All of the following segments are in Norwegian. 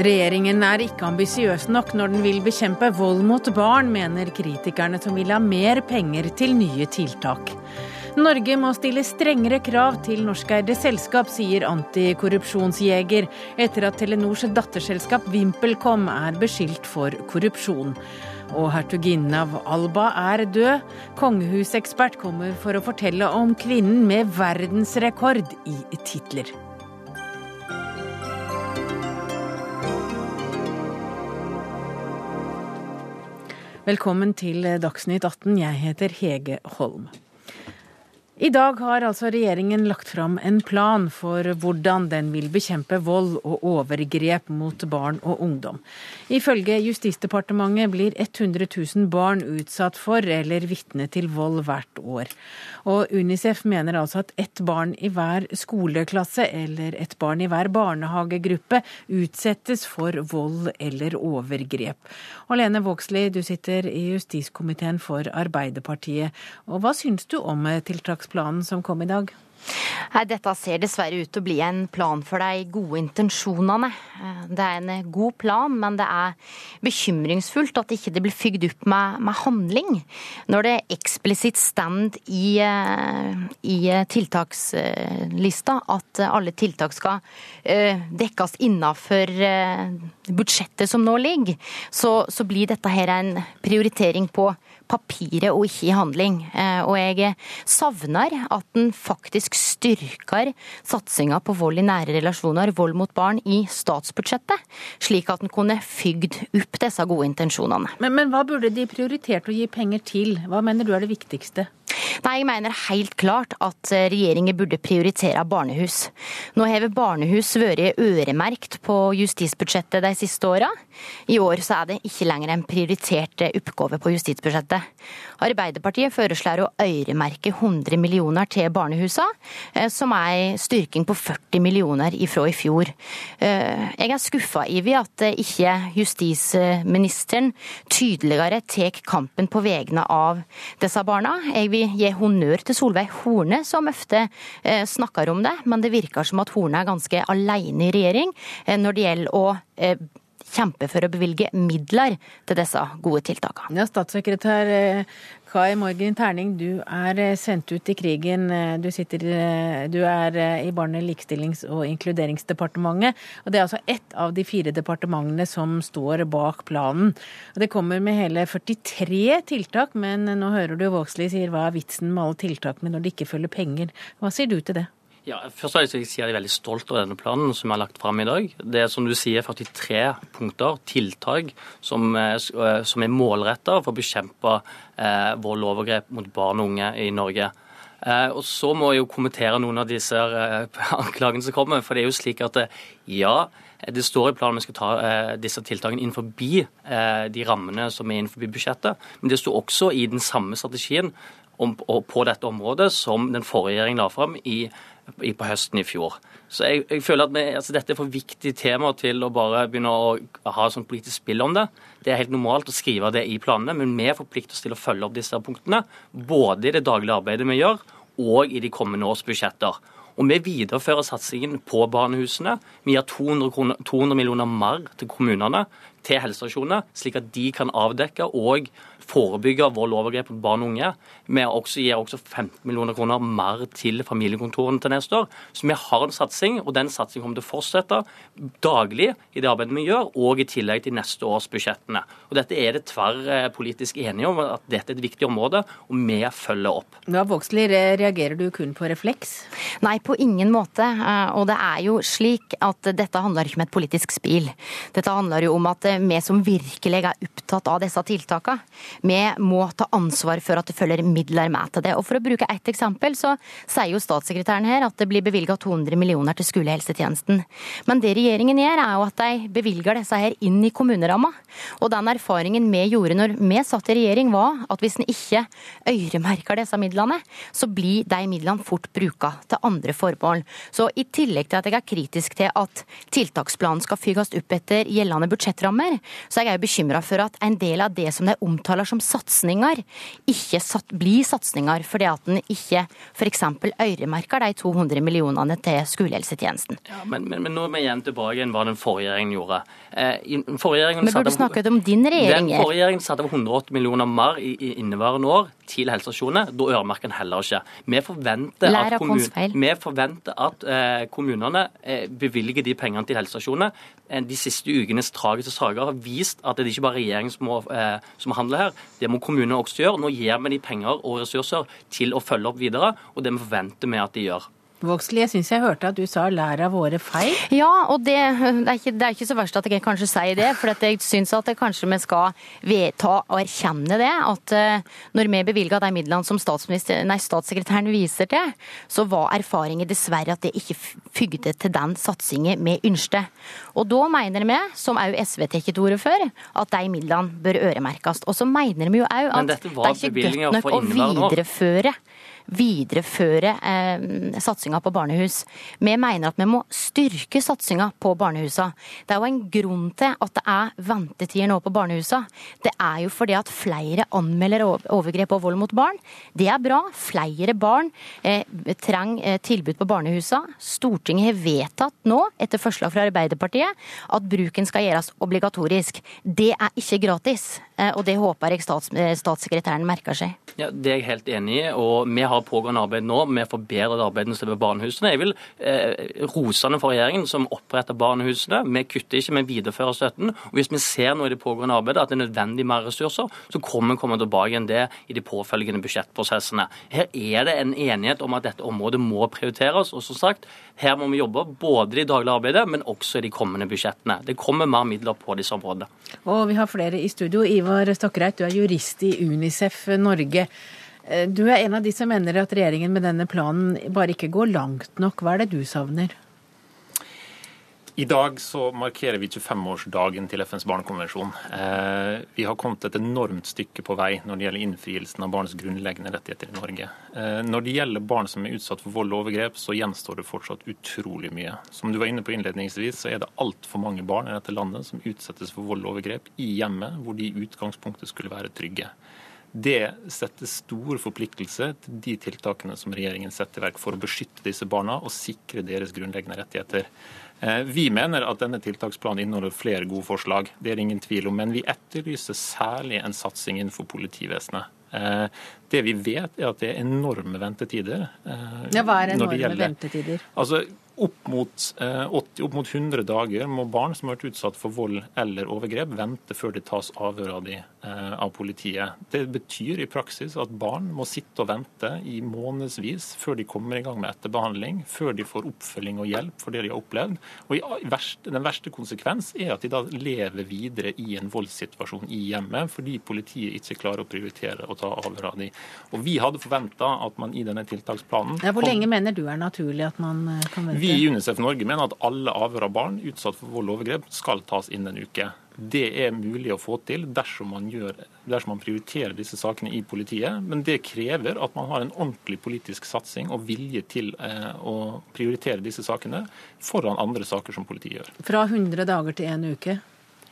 Regjeringen er ikke ambisiøs nok når den vil bekjempe vold mot barn, mener kritikerne som vil ha mer penger til nye tiltak. Norge må stille strengere krav til norskeide selskap, sier antikorrupsjonsjeger, etter at Telenors datterselskap VimpelCom er beskyldt for korrupsjon. Og hertuginnen av Alba er død. Kongehusekspert kommer for å fortelle om kvinnen med verdensrekord i titler. Velkommen til Dagsnytt 18. Jeg heter Hege Holm. I dag har altså regjeringen lagt fram en plan for hvordan den vil bekjempe vold og overgrep mot barn og ungdom. Ifølge Justisdepartementet blir 100 000 barn utsatt for eller vitne til vold hvert år. Og Unicef mener altså at ett barn i hver skoleklasse eller et barn i hver barnehagegruppe utsettes for vold eller overgrep. Og Lene Vågslid, du sitter i justiskomiteen for Arbeiderpartiet. Og hva syns du om tiltaksplanen? Planen som kom i dag? Nei, Dette ser dessverre ut til å bli en plan for de gode intensjonene. Det er en god plan, men det er bekymringsfullt at ikke det blir fygd opp med, med, handling. Når det eksplisitt stand i, i, tiltakslista at alle tiltak skal eh, dekkes innenfor eh, budsjettet som nå ligger, så, så blir dette her en prioritering på papiret og ikke i handling. Eh, og jeg savner at en faktisk styrker satsinga på vold i nære relasjoner, vold mot barn, i statsbudsjettet, slik at en kunne fygd opp disse gode intensjonene. Men, men hva burde de prioritert å gi penger til? Hva mener du er det viktigste? Nei, jeg mener helt klart at regjeringen burde prioritere barnehus. Nå har barnehus vært øremerkt på justisbudsjettet de siste åra. I år så er det ikke lenger en prioritert oppgave på justisbudsjettet. Arbeiderpartiet foreslår å øremerke 100 millioner til barnehusa, eh, som er en styrking på 40 millioner ifra i fjor. Eh, jeg er skuffa over at ikke justisministeren tydeligere tar kampen på vegne av disse barna. Jeg vil gi honnør til Solveig Horne, som ofte eh, snakker om det, men det virker som at Horne er ganske alene i regjering når det gjelder å kjempe for å bevilge midler til disse gode tiltakene. Ja, statssekretær eh, Kai Morgen Terning, du er eh, sendt ut i krigen. Eh, du, sitter, du er i Barne-, likestillings- og inkluderingsdepartementet. og Det er altså ett av de fire departementene som står bak planen. Og det kommer med hele 43 tiltak, men nå hører du Vågslid sier hva er vitsen med alle tiltakene når det ikke følger penger. Hva sier du til det? Ja, først vil jeg si at jeg er veldig stolt over denne planen som jeg har lagt fram i dag. Det er som du sier 43 punkter, tiltak, som, eh, som er målretta for å bekjempe eh, vold og overgrep mot barn og unge i Norge. Eh, og Så må jeg jo kommentere noen av disse eh, anklagene som kommer. For det er jo slik at eh, ja, det står i planen vi skal ta eh, disse tiltakene innenfor de rammene som er innenfor budsjettet. Men det står også i den samme strategien om, på dette området som den forrige regjeringen la fram i på høsten i fjor. Så jeg, jeg føler at vi, altså Dette er for viktig tema til å bare begynne å ha sånn politisk spill om det. Det er helt normalt å skrive det i planene, men vi er forpliktet til å følge opp disse punktene. Både i det daglige arbeidet vi gjør, og i de kommende års budsjetter. Og vi viderefører satsingen på barnehusene. Vi gir 200, kroner, 200 millioner mer til kommunene, til helsestasjonene, slik at de kan avdekke og forebygge vold og overgrep mot barn og unge. Vi også gir også 15 millioner kroner mer til familiekontorene til neste år. Så vi har en satsing, og den satsingen kommer til å fortsette daglig i det arbeidet vi gjør, og i tillegg til neste års budsjettene. Og Dette er det tverrpolitisk enige om, at dette er et viktig område, og vi følger opp. Ja, Vågslid, reagerer du kun på refleks? Nei, på ingen måte. Eh, og det er jo slik at dette handler ikke om et politisk spill. Dette handler jo om at eh, vi som virkelig er opptatt av disse tiltakene, vi må ta ansvar for at det følger midler med til det. Og For å bruke ett eksempel, så sier jo statssekretæren her at det blir bevilga 200 millioner til skolehelsetjenesten. Men det regjeringen gjør, er jo at de bevilger disse her inn i kommuneramma. Og den erfaringen vi gjorde når vi satt i regjering, var at hvis en ikke øremerker disse midlene, så blir de midlene fort bruka til andre formål. Så i tillegg til at jeg er kritisk til at tiltaksplanen skal fyges opp etter gjeldende budsjettrammer, så er jeg bekymra for at en del av det som de omtaler som satsinger, ikke sat, blir satsinger fordi at en ikke f.eks. øremerker de 200 millionene til skolehelsetjenesten. Ja, men, men, men, nå er vi igjen tilbake igjen hva den forrige regjeringen gjorde. Eh, forrige regjeringen men burde snakket om din regjering. Den forrige regjeringen satte av 180 millioner mer i, i inneværende år til helsestasjonene. Da øremerker en heller ikke. Vi forventer at, kommun vi forventer at eh, kommunene eh, bevilger de pengene til helsestasjonene. Eh, de siste ukenes tragiske saker har vist at det er ikke bare regjeringen som må, eh, som handler her. Det må kommunene også gjøre. Nå gir vi de penger og ressurser til å følge opp videre, og det vi forventer vi at de gjør. Jeg syns jeg hørte at du sa 'lær av våre feil'. Ja, og det, det, er ikke, det, er ikke, så verst at jeg kanskje sier det. For jeg syns at kanskje vi skal vedta og erkjenne det. At uh, når vi bevilga de midlene som nei, statssekretæren viser til, så var erfaringen dessverre at det ikke fygde til den satsingen vi ønsket. Og da mener vi, som òg SV tar til orde for, at de midlene bør øremerkes. Og så mener vi jo òg at det er ikke godt nok å videreføre videreføre eh, satsinga på barnehus. Vi mener at vi må styrke satsinga på barnehusa. Det er jo en grunn til at det er ventetider nå på barnehusa. Det er jo fordi at flere anmelder overgrep og vold mot barn. Det er bra. Flere barn eh, trenger eh, tilbud på barnehusa. Stortinget har vedtatt nå, etter forslag fra Arbeiderpartiet, at bruken skal gjøres obligatorisk. Det er ikke gratis, og det håper jeg stats, eh, statssekretæren merker seg. Ja, Det er jeg helt enig i. og Vi har pågående arbeid nå med å forbedre arbeidene ved barnehusene. Jeg vil eh, rose for regjeringen som oppretter barnehusene. Vi kutter ikke, vi viderefører støtten. Og Hvis vi ser nå i det pågående arbeidet at det er nødvendig mer ressurser, så kommer vi tilbake igjen det i de påfølgende budsjettprosessene. Her er det en enighet om at dette området må prioriteres. og som sagt, Her må vi jobbe både i daglige arbeidet, men også i de kommende budsjettene. Det kommer mer midler på disse områdene. Og vi har flere i studio. Ivar Stokkereit, du er jurist i Unicef Norge. Eh, du er en av de som mener at regjeringen med denne planen bare ikke går langt nok. Hva er det du savner? I dag så markerer vi 25-årsdagen til FNs barnekonvensjon. Eh, vi har kommet et enormt stykke på vei når det gjelder innfrielsen av barns grunnleggende rettigheter i Norge. Eh, når det gjelder barn som er utsatt for vold og overgrep, så gjenstår det fortsatt utrolig mye. Som du var inne på innledningsvis, så er det altfor mange barn i dette landet som utsettes for vold og overgrep i hjemmet, hvor de i utgangspunktet skulle være trygge. Det setter stor forpliktelse til de tiltakene som regjeringen setter i verk for å beskytte disse barna og sikre deres grunnleggende rettigheter. Eh, vi mener at denne tiltaksplanen inneholder flere gode forslag, det er det ingen tvil om. Men vi etterlyser særlig en satsing innenfor politivesenet. Eh, det vi vet, er at det er enorme ventetider. Eh, ja, Hva er enorme ventetider? Altså, opp mot, 80, eh, opp mot 100 dager må barn som har vært utsatt for vold eller overgrep, vente før det tas avhør av de av politiet. Det betyr i praksis at barn må sitte og vente i månedsvis før de kommer i gang med etterbehandling, før de får oppfølging og hjelp for det de har opplevd. Og Den verste konsekvens er at de da lever videre i en voldssituasjon i hjemmet, fordi politiet ikke klarer å prioritere å ta avhør av dem. Og Vi hadde forventa at man i denne tiltaksplanen ja, Hvor lenge mener du er naturlig at man eh, kan vente? Vi i Unicef Norge mener at alle avhør av barn utsatt for vold og overgrep skal tas inn en uke. Det er mulig å få til dersom man, gjør, dersom man, prioriterer disse sakene i politiet. Men det krever at man har en ordentlig politisk satsing og vilje til eh, å prioritere disse sakene foran andre saker som politiet gjør. Fra 100 dager til en uke?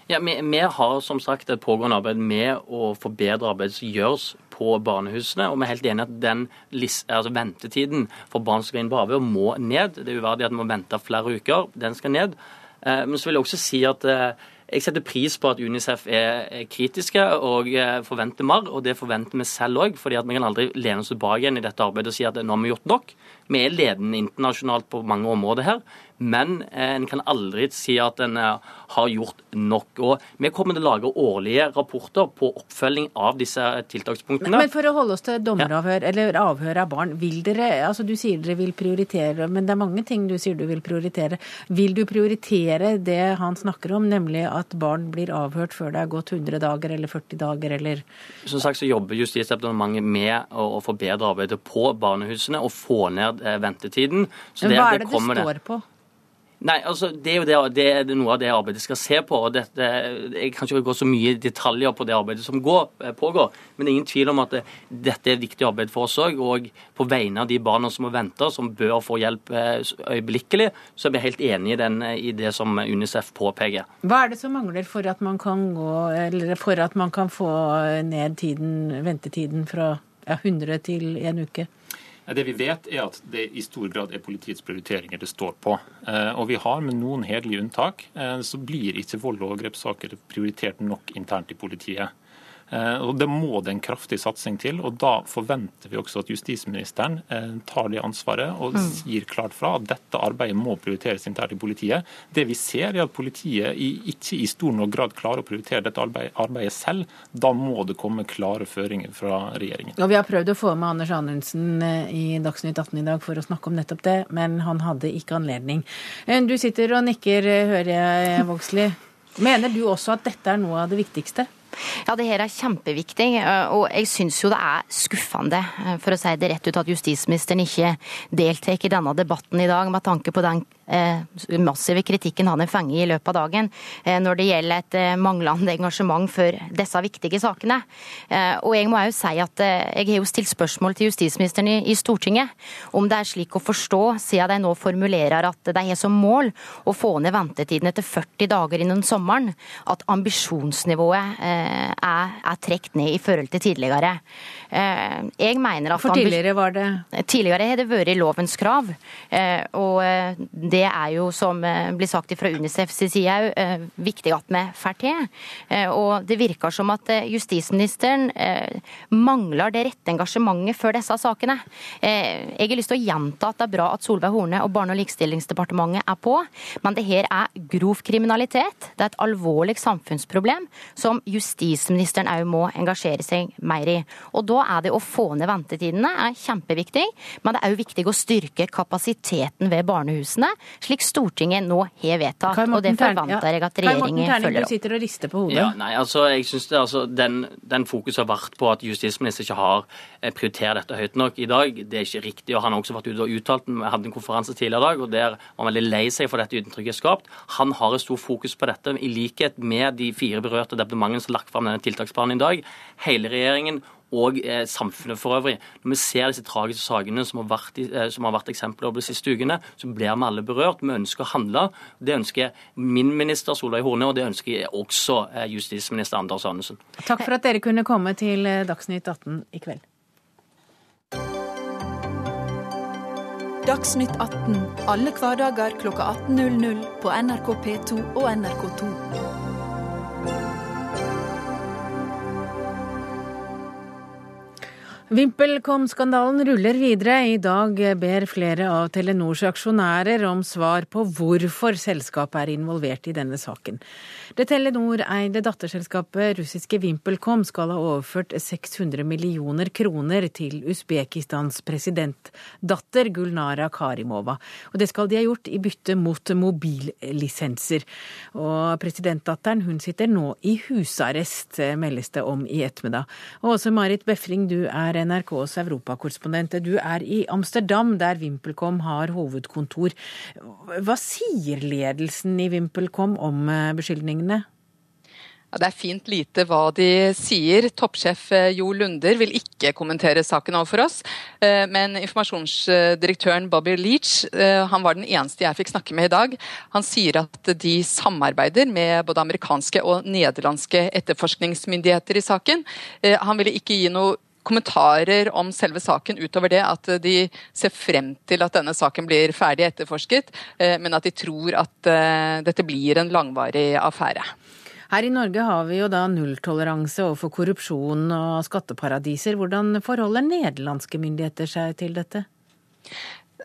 Ja, vi, vi, har som sagt et pågående arbeid med å forbedre arbeidet som gjøres på barnehusene. Og vi er helt enig at den altså ventetiden for barn som skal inn på avhør, må ned. Det er uverdig at man må vente flere uker. Den skal ned. Eh, men så vil jeg også si at eh, jeg setter pris på at Unicef er kritiske og eh, forventer mer, og det forventer vi selv òg. at vi kan aldri lene oss tilbake igjen i dette arbeidet og si at nå har vi gjort nok. Vi er ledende internasjonalt på mange områder her. Men eh, en kan aldri si at en eh, har gjort nok. Og Vi kommer til å lage årlige rapporter på oppfølging av disse tiltakspunktene. Men for å holde oss til dommeravhør, ja. eller avhør av barn. vil dere, altså Du sier dere vil prioritere, men det er mange ting du sier du vil prioritere. Vil du prioritere det han snakker om, nemlig at barn blir avhørt før det er gått 100 dager eller 40 dager, eller Som sagt så jobber Justisdepartementet med å forbedre arbeidet på barnehusene og få ned eh, ventetiden. Så det, hva er det det står på? Nei, altså Det er jo det, det er noe av det arbeidet skal se på. og dette, Jeg kan ikke gå så mye detaljer på det arbeidet som går, eh, pågår, men det er ingen tvil om at det, dette er viktig arbeid for oss òg. Og på vegne av de barna som må vente, som bør få hjelp eh, øyeblikkelig, så er vi helt enig i, den, i det som UNICEF påpeker. Hva er det som mangler for at man kan, gå, eller for at man kan få ned tiden, ventetiden fra ja, 100 til en uke? Det vi vet, er at det i stor grad er politiets prioriteringer det står på. Eh, og vi har med noen hederlige unntak, eh, så blir ikke vold- og overgrepssaker prioritert nok internt i politiet. Eh, og Det må det en kraftig satsing til. og Da forventer vi også at justisministeren eh, tar det ansvaret og mm. sier klart fra at dette arbeidet må prioriteres internt i politiet. Det vi ser er at politiet ikke i stor nok grad klarer å prioritere dette arbeidet selv. Da må det komme klare føringer fra regjeringen. Og Vi har prøvd å få med Anders Anundsen eh, i Dagsnytt 18 i dag for å snakke om nettopp det, men han hadde ikke anledning. Du sitter og nikker, hører jeg, Vågslid. Mener du også at dette er noe av det viktigste? Ja, det her er kjempeviktig, eh, og jeg syns jo det er skuffende, eh, for å si det rett ut, at justisministeren ikke deltar i denne debatten i dag, med tanke på den massive kritikken han har fanget i løpet av dagen eh, når det gjelder et eh, manglende engasjement for disse viktige sakene. Og jeg må jo si at jeg har jo stilt spørsmål til justisministeren i Stortinget om det er slik å forstå, siden de nå formulerer at de har som mål å få ned ventetiden etter 40 dager innen sommeren, at ambisjonsnivået er, er trukket ned i forhold til tidligere. Jeg mener at For tidligere var det? Tidligere har det vært lovens krav. og det det er jo, som eh, blir sagt fra Unicefs side òg, eh, viktig at vi får til. Eh, og det virker som at justisministeren mangler det rette engasjementet for disse sakene. Jeg har lyst til å gjenta at det er bra at Solveig Horne og Barne- og likestillingsdepartementet er på, men det her er grov kriminalitet. Det er et alvorlig samfunnsproblem som justisministeren òg må engasjere seg mer i. Og da er det å få ned ventetidene er kjempeviktig, men det er òg viktig å styrke kapasiteten ved barnehusene, slik Stortinget nå har vedtatt. Og det forventer jeg at regjeringen følger opp. Du sitter og rister på hodet. Ja, nei, altså, jeg synes det, altså, Den, den fokuset har vært på at justisministeren ikke har eh, prioritert dette høyt nok i dag. Det er ikke riktig. og Han har også vært ute og uttalt Vi hadde en konferanse tidligere i dag, og der var han veldig lei seg for dette inntrykket er skapt. Han har et stort fokus på dette, i likhet med de fire berørte departementene som har lagt fram denne tiltaksplanen i dag. Hele regjeringen og eh, samfunnet for øvrig. Når vi ser disse tragiske sakene som har vært, eh, som har vært eksempler de siste ukene, så blir vi alle berørt. Vi ønsker å handle. Det ønsker min minister Solveig Horne, og det ønsker også eh, justisminister Anders Anundsen. Takk for at dere kunne komme til eh, Dagsnytt 18 i kveld. Dagsnytt 18 alle hverdager klokka 18.00 på NRK P2 og NRK2. VimpelCom-skandalen ruller videre. I dag ber flere av Telenors aksjonærer om svar på hvorfor selskapet er involvert i denne saken. Det Telenor-eide datterselskapet russiske VimpelCom skal ha overført 600 millioner kroner til Usbekistans presidentdatter Gulnara Karimova. Og det skal de ha gjort i bytte mot mobillisenser. Og presidentdatteren hun sitter nå i husarrest, meldes det om i ettermiddag. Og også Marit Befring, du er NRKs europakorrespondent. Du er i Amsterdam, der VimpelCom har hovedkontor. Hva sier ledelsen i VimpelCom om eh, beskyldningene? Ja, det er fint lite hva de sier. Toppsjef eh, Jo Lunder vil ikke kommentere saken overfor oss. Eh, men informasjonsdirektøren Bobby Leach han var den eneste jeg fikk snakke med i dag. Han sier at de samarbeider med både amerikanske og nederlandske etterforskningsmyndigheter i saken. Han ville ikke gi noe kommentarer om selve saken utover det at de ser frem til at denne saken blir ferdig etterforsket, eh, men at de tror at eh, dette blir en langvarig affære. Her i Norge har vi jo da nulltoleranse overfor korrupsjon og skatteparadiser. Hvordan forholder nederlandske myndigheter seg til dette?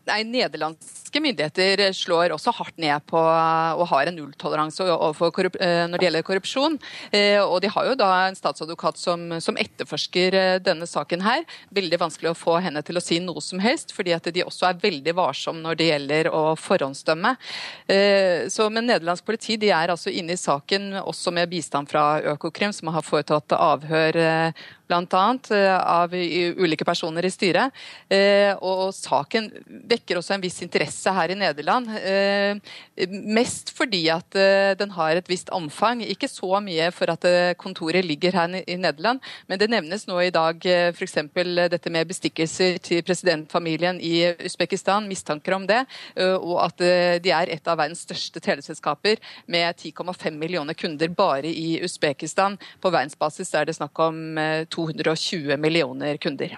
Nei, Nederlandske myndigheter slår også hardt ned på og har en nulltoleranse eh, når det gjelder korrupsjon. Eh, og De har jo da en statsadvokat som, som, etterforsker eh, denne saken her. Veldig vanskelig å få henne til å si noe som helst, fordi at de også er veldig varsomme når det gjelder å forhåndsdømme. Så, men nederlandsk politi de er altså inne i saken også med bistand fra Økokrim, som har foretatt avhør bl.a. av ulike personer i styret. Og saken vekker også en viss interesse her i Nederland. Mest fordi at den har et visst omfang. Ikke så mye for at kontoret ligger her i Nederland, men det nevnes nå i dag f.eks. dette med bestikkelser til presidentfamilien i Usbekistan, mistanker om det, og at de er et av verdens største teleselskaper med 10,5 millioner kunder bare i Usbekistan. På verdensbasis er det snakk om 220 millioner kunder.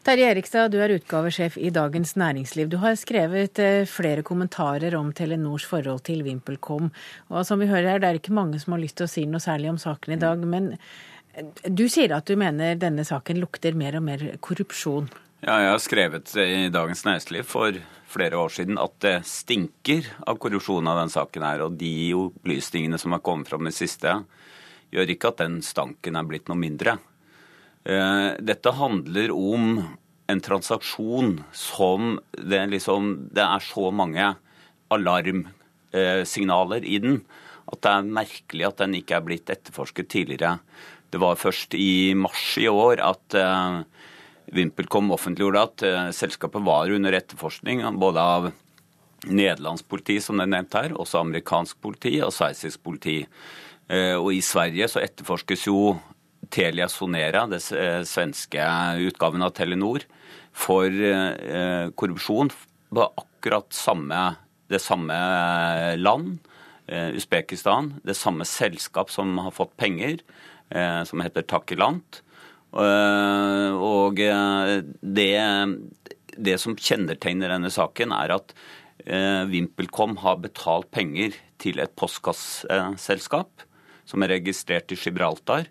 Terje Erikstad, du er utgavesjef i Dagens Næringsliv. Du har skrevet eh, flere kommentarer om Telenors forhold til VimpelCom. Og som vi hører her, det er ikke mange som har lyst til å si noe særlig om saken i dag. Men eh, du sier at du mener denne saken lukter mer og mer korrupsjon. Ja, jeg har skrevet i Dagens Næringsliv for flere år siden at det stinker av korrupsjon av den saken her. Og de opplysningene som har kommet fram i siste, gjør ikke at den stanken er blitt noe mindre. Eh, dette handler om en transaksjon som det, liksom, det er så mange alarmsignaler i den at det er merkelig at den ikke er blitt etterforsket tidligere. Det var først i mars i år at uh, VimpelCom offentliggjorde at uh, selskapet var under etterforskning både av nederlandsk politi, som det er nevnt her, også amerikansk politi og sveitsisk politi. Og i Sverige så etterforskes jo Telia Sonera, det svenske utgaven av Telenor, for eh, korrupsjon på akkurat samme, det samme land, eh, Usbekistan, det samme selskap som har fått penger, eh, som heter Takilant. Og det, det som kjennetegner denne saken, er at VimpelCom har betalt penger til et postkasseselskap som er registrert i Gibraltar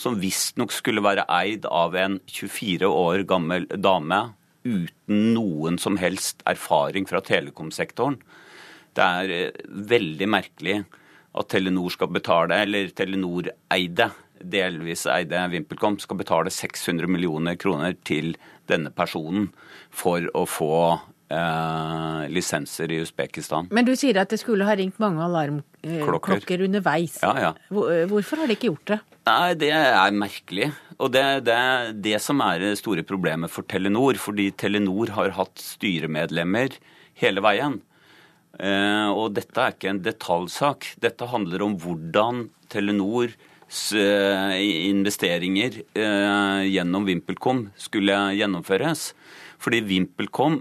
som visstnok skulle være eid av en 24 år gammel dame uten noen som helst erfaring fra telekomsektoren. Det er eh, veldig merkelig at Telenor skal betale, eller Telenor eide, delvis eide VimpelCom, skal betale 600 millioner kroner til denne personen for å få eh, lisenser i Usbekistan. Men du sier at det skulle ha ringt mange alarmklokker eh, underveis. Ja, ja. Eh, hvorfor har de ikke gjort det? Nei, Det er merkelig. Og det, det er det som er det store problemet for Telenor. Fordi Telenor har hatt styremedlemmer hele veien. Eh, og dette er ikke en detaljsak. Dette handler om hvordan Telenors eh, investeringer eh, gjennom VimpelCom skulle gjennomføres. Fordi VimpelCom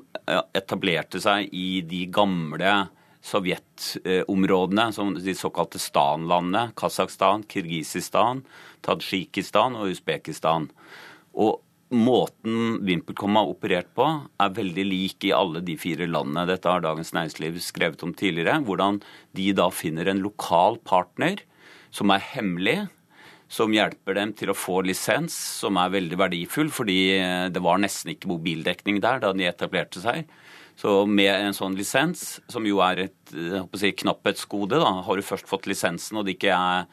etablerte seg i de gamle sovjetområdene, som de såkalte Stan-landene, Kasakhstan, Kirgisistan, Tadsjikistan og Usbekistan. Og måten VimpelCom har operert på, er veldig lik i alle de fire landene. Dette har Dagens Næringsliv skrevet om tidligere. Hvordan de da finner en lokal partner som er hemmelig, som hjelper dem til å få lisens, som er veldig verdifull, fordi det var nesten ikke mobildekning der da de etablerte seg. Så med en sånn lisens, som jo er et si, knapphetsgode, da, har du først fått lisensen og det ikke er,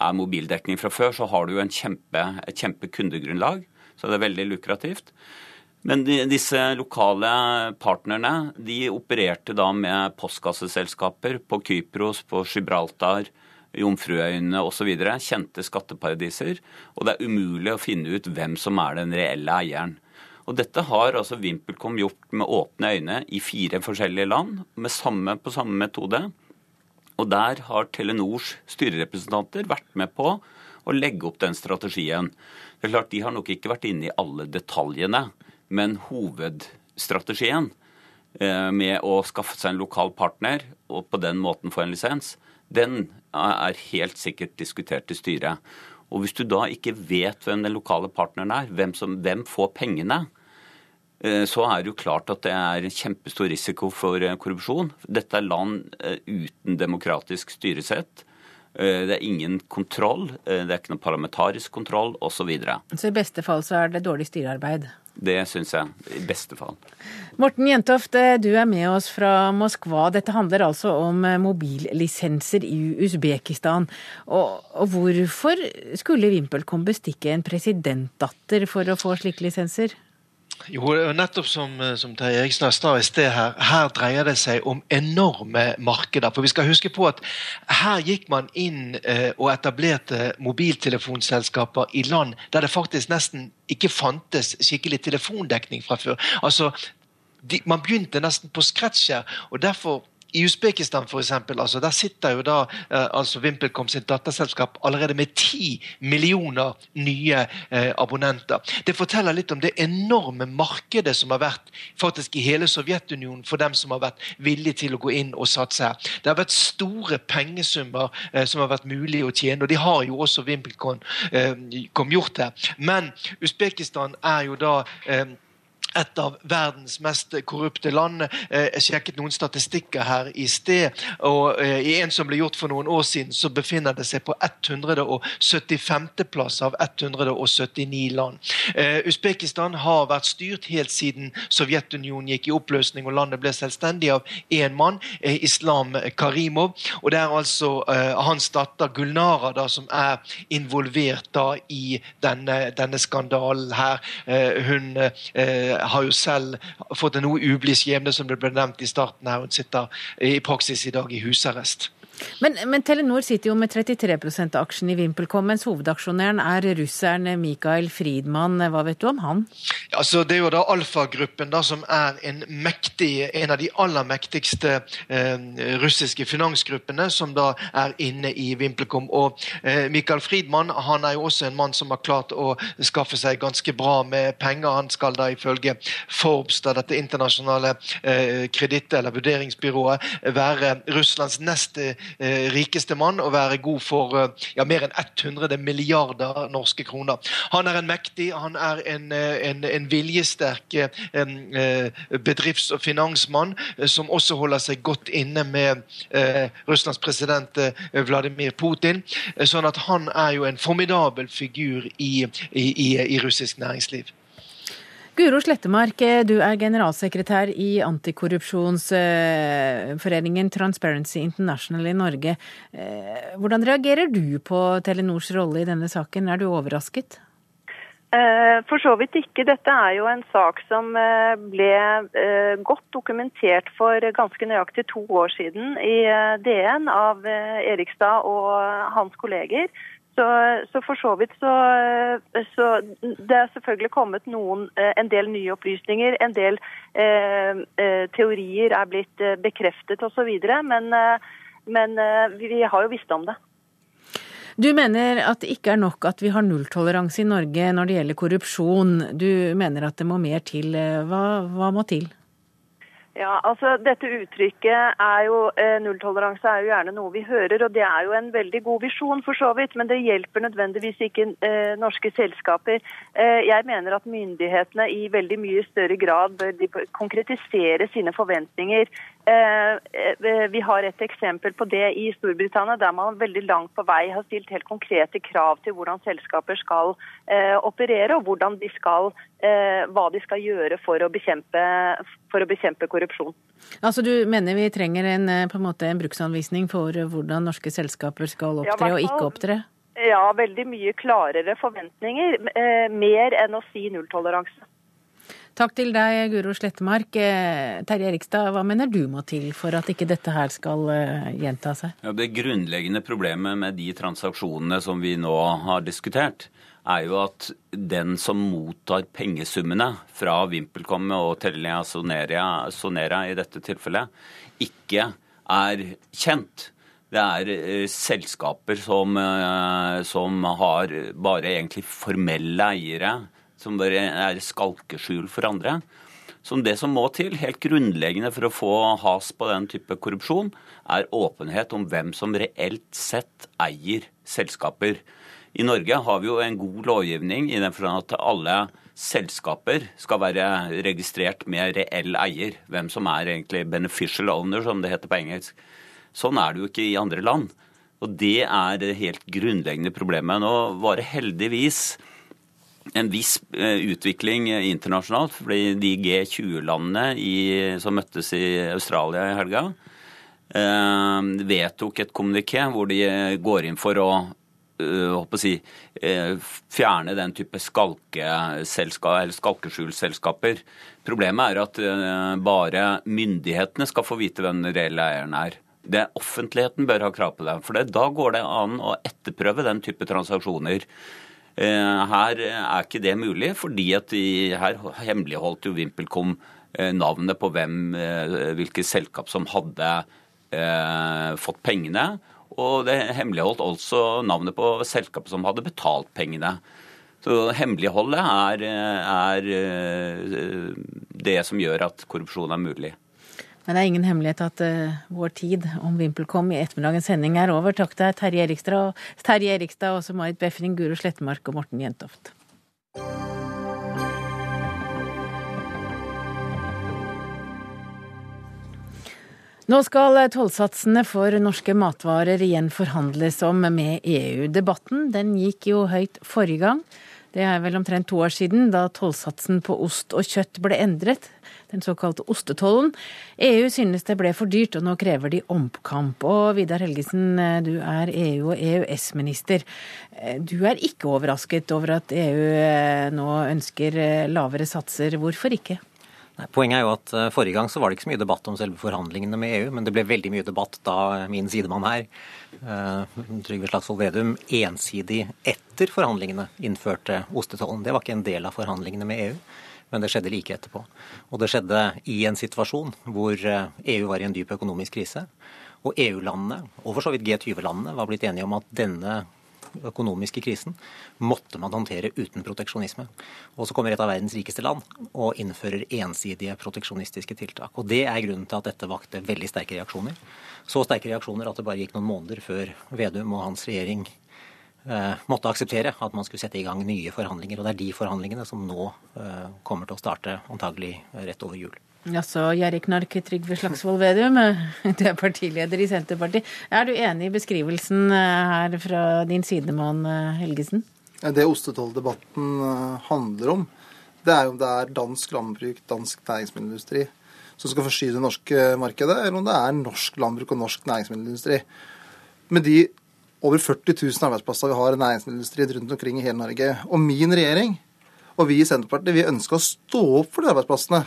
er mobildekning fra før, så har du jo kjempe, et kjempekundegrunnlag. Så det er veldig lukrativt. Men de, disse lokale partnerne de opererte da med postkasseselskaper på Kypros, på Gibraltar, Jomfruøyene osv. Kjente skatteparadiser. Og det er umulig å finne ut hvem som er den reelle eieren. Og dette har altså VimpelCom gjort med åpne øyne i fire forskjellige land, med samme, på samme metode. Og der har Telenors styrerepresentanter vært med på å legge opp den strategien. Det er klart De har nok ikke vært inne i alle detaljene, men hovedstrategien eh, med å skaffe seg en lokal partner og på den måten få en lisens, den er helt sikkert diskutert i styret. Og Hvis du da ikke vet hvem den lokale partneren er, hvem, som, hvem får pengene, Eh, så er det jo klart at det er kjempestor risiko for eh, korrupsjon. Dette er land eh, uten demokratisk styresett. Det er ingen kontroll, det er ikke noe parlamentarisk kontroll osv. Så, videre. så i beste fall så er det dårlig styrearbeid? Det syns jeg. I beste fall. Morten Jentoft, du er med oss fra Moskva. Dette handler altså om mobillisenser i Usbekistan. Og, og hvorfor skulle VimpelCom bestikke en presidentdatter for å få slike lisenser? Jo, nettopp som, eh, som Terje Erikstad sa i sted her, her dreier det seg om enorme markeder. For vi skal huske på at her gikk man inn eh, og etablerte mobiltelefonselskaper i land der det faktisk nesten ikke fantes skikkelig telefondekning fra før. Altså, de, man begynte nesten på scratch her. og derfor i Usbekistan for eksempel, altså, der sitter jo da eh, altså VimpelCom sitt datterselskap allerede med ti millioner nye eh, abonnenter. Det forteller litt om det enorme markedet som har vært faktisk i hele Sovjetunionen for dem som har vært villige til å gå inn og satse her. Det har vært store pengesummer eh, som har vært mulig å tjene, og de har jo også VimpelCom eh, gjort det. Men Usbekistan er jo da eh, et av verdens mest korrupte land. Eh, jeg sjekket noen statistikker her i sted. og eh, I en som ble gjort for noen år siden, så befinner det seg på 175. plass av 179 land. Uh, Usbekistan har vært styrt helt siden Sovjetunionen gikk i oppløsning og landet ble selvstendig av én mann, Islam Karimov. og Det er altså hans datter Gulnara da, som er involvert da i denne, denne skandalen her. hun har jo selv fått en noe ublid skjebne, som det ble nevnt i starten her. Hun sitter i praksis i dag i husarrest. Men, men, Telenor sitter jo med 33 av aksjen i VimpelCom, mens hovedaksjonæren er russeren Mikael Friedmann. Hva vet du om han? Altså, det er jo da Alfa-gruppen som er en mektig, en av de aller mektigste eh, russiske finansgruppene som da er inne i VimpelCom. Og eh, Mikael Friedmann han er jo også en mann som har klart å skaffe seg ganske bra med penger. Han skal da ifølge Forbes, da dette internasjonale eh, kreditt- eller vurderingsbyrået, være Russlands neste rikeste mann og være god for eh, ja, mer enn 100 milliarder norske kroner. Han er en mektig, han er en, eh, en, en viljesterk bedrifts- og finansmann som også holder seg godt inne med Russlands president Vladimir Putin. Sånn at han er jo en formidabel figur i, i, i, i russisk næringsliv. Guro Slettemark, eh, du er generalsekretær i antikorrupsjonsforeningen Transparency International i Norge. Eh, hvordan reagerer du på Telenors rolle i denne saken, er du overrasket? Eh, for så vidt ikke. Dette er jo en sak som ble godt dokumentert for ganske nøyaktig to år siden i DN av Erikstad og hans kolleger. Så, så, for så vidt så, så, Det er selvfølgelig kommet noen, eh, en del nye opplysninger. En del eh, eh teorier er blitt eh, bekreftet osv. Men, men vi, har jo visst om det. Du mener at det ikke er nok at vi har nulltoleranse i Norge når det gjelder korrupsjon. Du mener at det må mer til. Hva, hva må til? Ja, altså Dette uttrykket er jo eh, nulltoleranse er jo gjerne noe vi hører, og det er jo en veldig god visjon for så vidt, men det hjelper nødvendigvis ikke eh, norske selskaper. Eh, jeg mener at myndighetene i veldig mye større grad bør konkretisere sine forventninger. Eh, eh, vi har et eksempel på det i Storbritannia, der man veldig langt på vei har stilt helt konkrete krav til hvordan selskaper skal eh, operere, og de skal, hva de skal gjøre for å bekjempe, for å bekjempe korrupsjon. Altså Du mener vi trenger en, på en, en bruksanvisning for hvordan norske selskaper skal opptre og ikke opptre? Ja, veldig mye klarere forventninger. Mer enn å si nulltoleranse. Takk til deg, Guro Slettemark. Eh, Terje Erikstad, hva mener du må til for at ikke dette her skal gjenta seg? Ja, det grunnleggende problemet med de transaksjonene som vi nå har diskutert, er jo at den som mottar pengesummene fra VimpelCom og Telia Sonera, Sonera i dette tilfellet, ikke er kjent. Det er eh, selskaper som, eh, som, har bare egentlig formelle eiere, som bare er skalkeskjul for andre. Så det som må til, helt grunnleggende for å få has på den type korrupsjon, er åpenhet om hvem som reelt sett eier selskaper. I Norge har vi jo en god lovgivning i den forstand at alle selskaper skal være registrert med reell eier. Hvem som er egentlig beneficial owner, som det heter på engelsk. Sånn er det jo ikke i andre land. Og det er det helt grunnleggende problemet. Nå var det heldigvis en viss eh, utvikling internasjonalt. fordi de G20-landene som møttes i Australia i helga, eh, vedtok et kommuniké hvor de går inn for å eh, si, eh, fjerne den type skalkeskjulselskaper. Problemet er at eh, bare myndighetene skal få vite hvem den reelle eieren er. Det Offentligheten bør ha krav på det. For da går det an å etterprøve den type transaksjoner. Her er ikke det mulig, fordi at de, her hemmeligholdt jo VimpelCom navnet på hvem, hvilke selskap som hadde eh, fått pengene. Og det hemmeligholdt også navnet på selskapet som hadde betalt pengene. Så hemmeligholdet er, er eh, det som gjør at korrupsjon er mulig. Men det er ingen hemmelighet at uh, vår tid om VimpelCom i ettermiddagens sending er over. Takk til Terje Erikstad, Terje Erikstad også Marit Befring, Guro Slettemark og Morten Jentoft. Nå skal tollsatsene for norske matvarer igjen forhandles om med EU. Debatten den gikk jo høyt forrige gang. Det er vel omtrent to år siden, da tollsatsen på ost og kjøtt ble endret, den såkalte ostetollen. EU synes det ble for dyrt, og nå krever de omkamp. Og Vidar Helgesen, du er EU- og EØS-minister. Du er ikke overrasket over at EU nå ønsker lavere satser. Hvorfor ikke? Poenget er jo at Forrige gang så var det ikke så mye debatt om selve forhandlingene med EU, men det ble veldig mye debatt da min sidemann her, Trygve Slagsvold Vedum, ensidig etter forhandlingene innførte ostetollen. Det var ikke en del av forhandlingene med EU, men det skjedde like etterpå. Og det skjedde i en situasjon hvor uh, EU var i en dyp økonomisk krise. Og EU-landene, og for så vidt G20-landene, var blitt enige om at denne økonomiske krisen måtte man håndtere uten proteksjonisme. Og så kommer et av verdens rikeste land og innfører ensidige proteksjonistiske tiltak. Og det er grunnen til at dette vakte veldig sterke reaksjoner. Så sterke reaksjoner at det bare gikk noen måneder før Vedum og hans regjering eh, måtte akseptere at man skulle sette i gang nye forhandlinger. Og det er de forhandlingene som nå eh, kommer til å starte antagelig rett over jul. Altså, Gjerrig Knark Trygve Slagsvold Vedum, du er partileder i Senterpartiet. Er du enig i beskrivelsen eh, her fra din sidemann eh, Helgesen? Det ostetolldebatten eh, handler om, det er om det er dansk landbruk, dansk næringsmiddelindustri som skal forsyne det norske markedet, eller om det er norsk landbruk og norsk næringsmiddelindustri. Med de over 40 000 arbeidsplasser vi har i næringsindustrien rundt omkring i hele Norge, og min regjering og vi i Senterpartiet vi ønsker å stå opp for de arbeidsplassene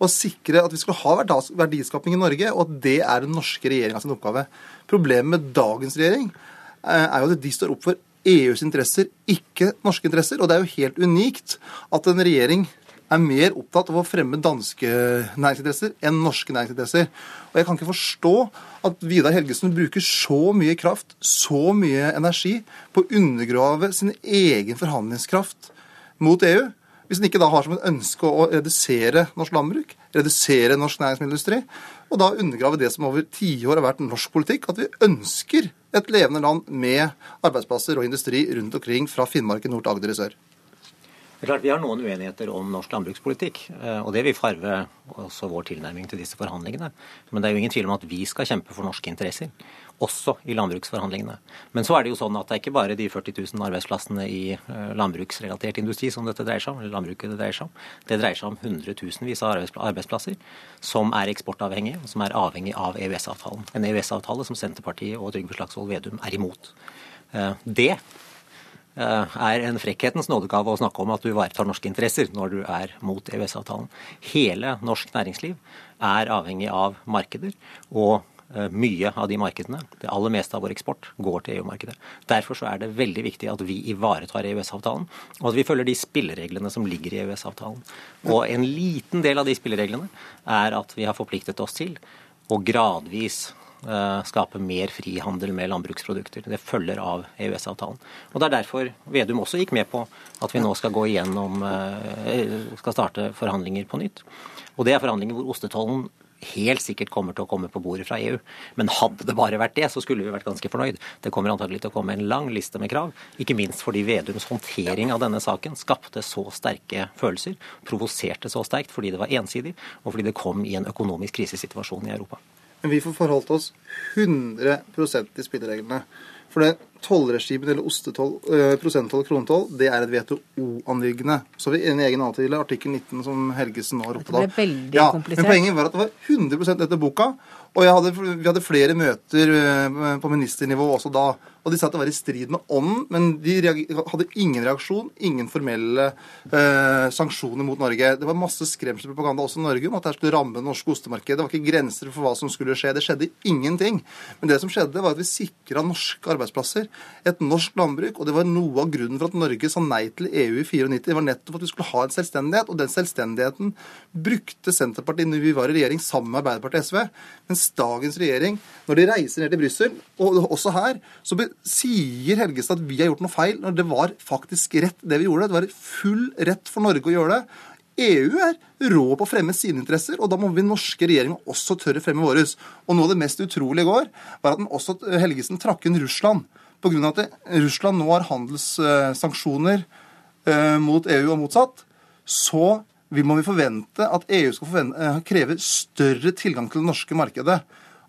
og sikre at vi skal ha verdiskaping i Norge, og at det er den norske regjeringa sin oppgave. Problemet med dagens regjering eh, er jo at de står opp for EUs interesser, ikke norske interesser. Og det er jo helt unikt at en regjering er mer opptatt av å fremme danske næringsinteresser enn norske næringsinteresser. Og jeg kan ikke forstå at Vidar Helgesen bruker så mye kraft, så mye energi, på å undergrave sin egen forhandlingskraft mot EU hvis en ikke da har som et ønske å redusere norsk landbruk, redusere norsk næringsmiddelindustri, og da undergrave det som over tiår har vært norsk politikk, at vi ønsker et levende land med arbeidsplasser og industri rundt omkring fra Finnmark i nord til Agder i sør. Det er klart Vi har noen uenigheter om norsk landbrukspolitikk, eh, og det vil farve også vår tilnærming til disse forhandlingene. Men det er jo ingen tvil om at vi skal kjempe for norske interesser, også i landbruksforhandlingene. Men så er det jo sånn at det er ikke bare de 40 000 arbeidsplassene i eh, landbruksrelatert industri som dette dreier seg om, eller landbruket det dreier seg om. Det dreier seg om hundretusenvis av arbeidsplasser som er eksportavhengige, og som er avhengig av EØS-avtalen. En EØS-avtale som Senterpartiet og Trygve Slagsvold Vedum er imot. Eh, det er en frekkhetens nådegave å snakke om at du ivaretar norske interesser når du er mot EØS-avtalen. Hele norsk næringsliv er avhengig av markeder, og eh, mye av de markedene, det aller meste av vår eksport, går til EU-markedet. Derfor så er det veldig viktig at vi ivaretar EØS-avtalen, og at vi følger de spillereglene som ligger i EØS-avtalen. Og en liten del av de spillereglene er at vi har forpliktet oss til å gradvis Eh, skape mer frihandel med landbruksprodukter. Det følger av EØS-avtalen. Og Det er derfor Vedum også gikk med på at vi nå skal gå igjennom, eh, skal starte forhandlinger på nytt. Og Det er forhandlinger hvor ostetollen helt sikkert kommer til å komme på bordet fra EU. Men hadde det bare vært det, så skulle vi vært ganske fornøyd. Det kommer antagelig til å komme en lang liste med krav, ikke minst fordi Vedums håndtering av denne saken skapte så sterke følelser, provoserte så sterkt fordi det var ensidig, og fordi det kom i en økonomisk krisesituasjon i Europa. Men vi får forholdt oss 100% til spillereglene. For det tollregimet eller ostetoll, eh, prosenttoll kronetoll, det er et WTO-anliggende. Så har vi en egen avtale, artikkel 19, som Helgesen nå har ropt av. Det ble veldig ja. Men poenget var at det var 100% etter boka. Og hadde, vi hadde flere møter eh, på ministernivå også da. Og de sa at det var i strid med ånden, men de hadde ingen reaksjon, ingen formelle eh, sanksjoner mot Norge. Det var masse skremselspropaganda også i Norge om at det skulle ramme det norske ostemarkedet. Det var ikke grenser for hva som skulle skje. Det skjedde ingenting. Men det som skjedde, var at vi sikra norske arbeidsplasser, et norsk landbruk. Og det var noe av grunnen for at Norge sa nei til EU i 94. Det var nettopp at vi skulle ha en selvstendighet, og den selvstendigheten brukte Senterpartiet når vi var i regjering sammen med Arbeiderpartiet og SV. Mens dagens regjering, når de reiser ned til Brussel, og også her, så sier Helgestad at vi har gjort noe feil, når det var faktisk rett det vi gjorde. Det var full rett for Norge å gjøre det. EU er rå på å fremme sine interesser, og da må vi norske regjeringer også tørre fremme våre. Og noe av det mest utrolige i går var at også Helgesen trakk inn Russland. Pga. at Russland nå har handelssanksjoner eh, mot EU og motsatt, så må vi forvente at EU skal eh, kreve større tilgang til det norske markedet.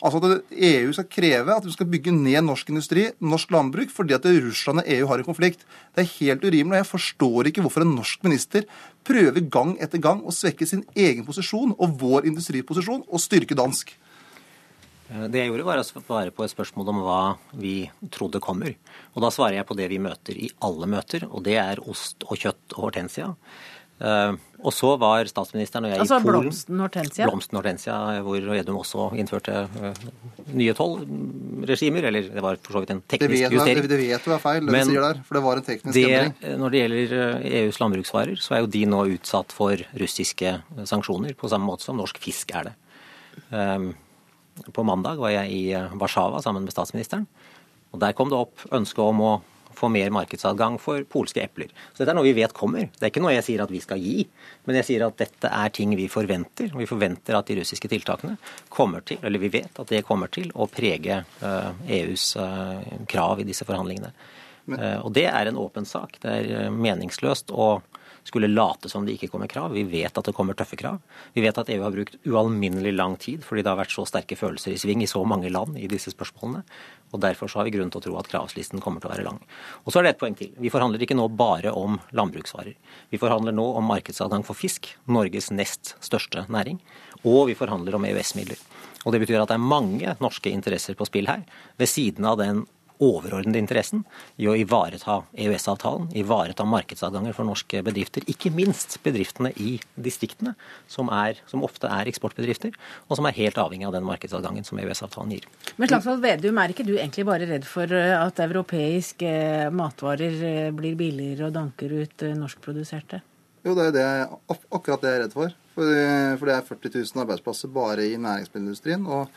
Altså at EU skal kreve at vi skal bygge ned norsk industri, norsk landbruk, fordi at Russland og EU har en konflikt. Det er helt urimelig. og Jeg forstår ikke hvorfor en norsk minister prøver gang etter gang å svekke sin egen posisjon og vår industriposisjon og styrke dansk. Eh, det jeg gjorde, var å svare på et spørsmål om hva vi trodde kommer. Og da svarer jeg på det vi møter i alle møter, og det er ost og kjøtt og hortensia. Uh, og så var statsministeren og jeg altså, i Polen. Blomsten hortensia? Blomsten hortensia, hvor Edum også innførte uh, nye tollregimer. Eller det var for så vidt en teknisk det vet, justering. Det, det vet du er feil, det Men du sier der. For det var en teknisk det, endring. Når det gjelder EUs landbruksvarer, så er jo de nå utsatt for russiske sanksjoner, på samme måte som norsk fisk er det. Um, på mandag var jeg i Warszawa sammen med statsministeren. Og Der kom det opp ønske om å få mer markedsadgang for polske epler. Så dette er noe vi vet kommer. Det er ikke noe jeg sier at vi skal gi, men jeg sier at dette er ting vi forventer. Vi forventer at de russiske tiltakene kommer til, eller vi vet at det kommer til å prege EUs eh, e eh, krav i disse forhandlingene. Men, eh, og det er en åpen sak. Det er meningsløst å skulle late som det ikke kommer krav. Vi vet at det kommer tøffe krav. Vi vet at EU har brukt ualminnelig lang tid fordi det har vært så sterke følelser i sving i så mange land i disse spørsmålene. Og Derfor så har vi grunn til å tro at kravslisten kommer til å være lang. Og så er det et poeng til. Vi forhandler ikke nå bare om landbruksvarer. Vi forhandler nå om markedsadgang for fisk, Norges nest største næring. Og vi forhandler om EØS-midler. Og Det betyr at det er mange norske interesser på spill her, ved siden av den overordnede interessen i å ivareta EØS-avtalen, ivareta markedsadganger for norske bedrifter. Ikke minst bedriftene i distriktene, som, er, som, ofte er eksportbedrifter, og som er helt avhengig av den markedsadgangen som EØS-avtalen gir. Men Slagsvold Vedum, er ikke du egentlig bare redd for eh, at europeiske eh, matvarer eh, blir billigere og danker ut norskproduserte? Jo, det er det, akkurat det jeg er redd for. For, for det er 40 000 arbeidsplasser bare i næringsmiddelindustrien. Og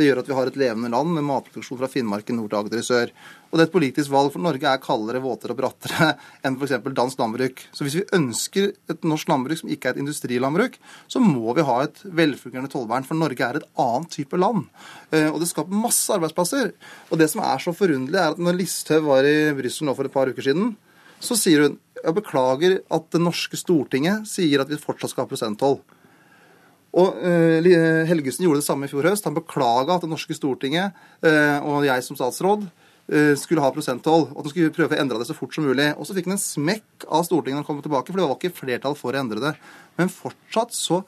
det gjør at vi har et levende land med matproduksjon fra Finnmark i nord til Agder i sør. Og det er et politisk valg, for Norge er kaldere, våtere og brattere enn f.eks. dansk landbruk. Så hvis vi ønsker et norsk landbruk som ikke er et industrilandbruk, så må vi ha et velfungerende tollvern, for Norge er et annet type land. Eh, og det skaper masse arbeidsplasser. Og det som er så forunderlig, er at når Listhaug var i Brussel nå for et par uker siden, så sier hun jeg beklager at det norske Stortinget sier at vi fortsatt skal ha prosenttoll. Og uh, Helgesen gjorde det samme i fjor høst. Han beklaga at det norske Stortinget uh, og jeg som statsråd skulle ha prosenttoll, og at han skulle prøve å endre det så fort som mulig. Og så fikk han en smekk av Stortinget når han kom tilbake, for det var ikke flertall for å endre det. Men fortsatt så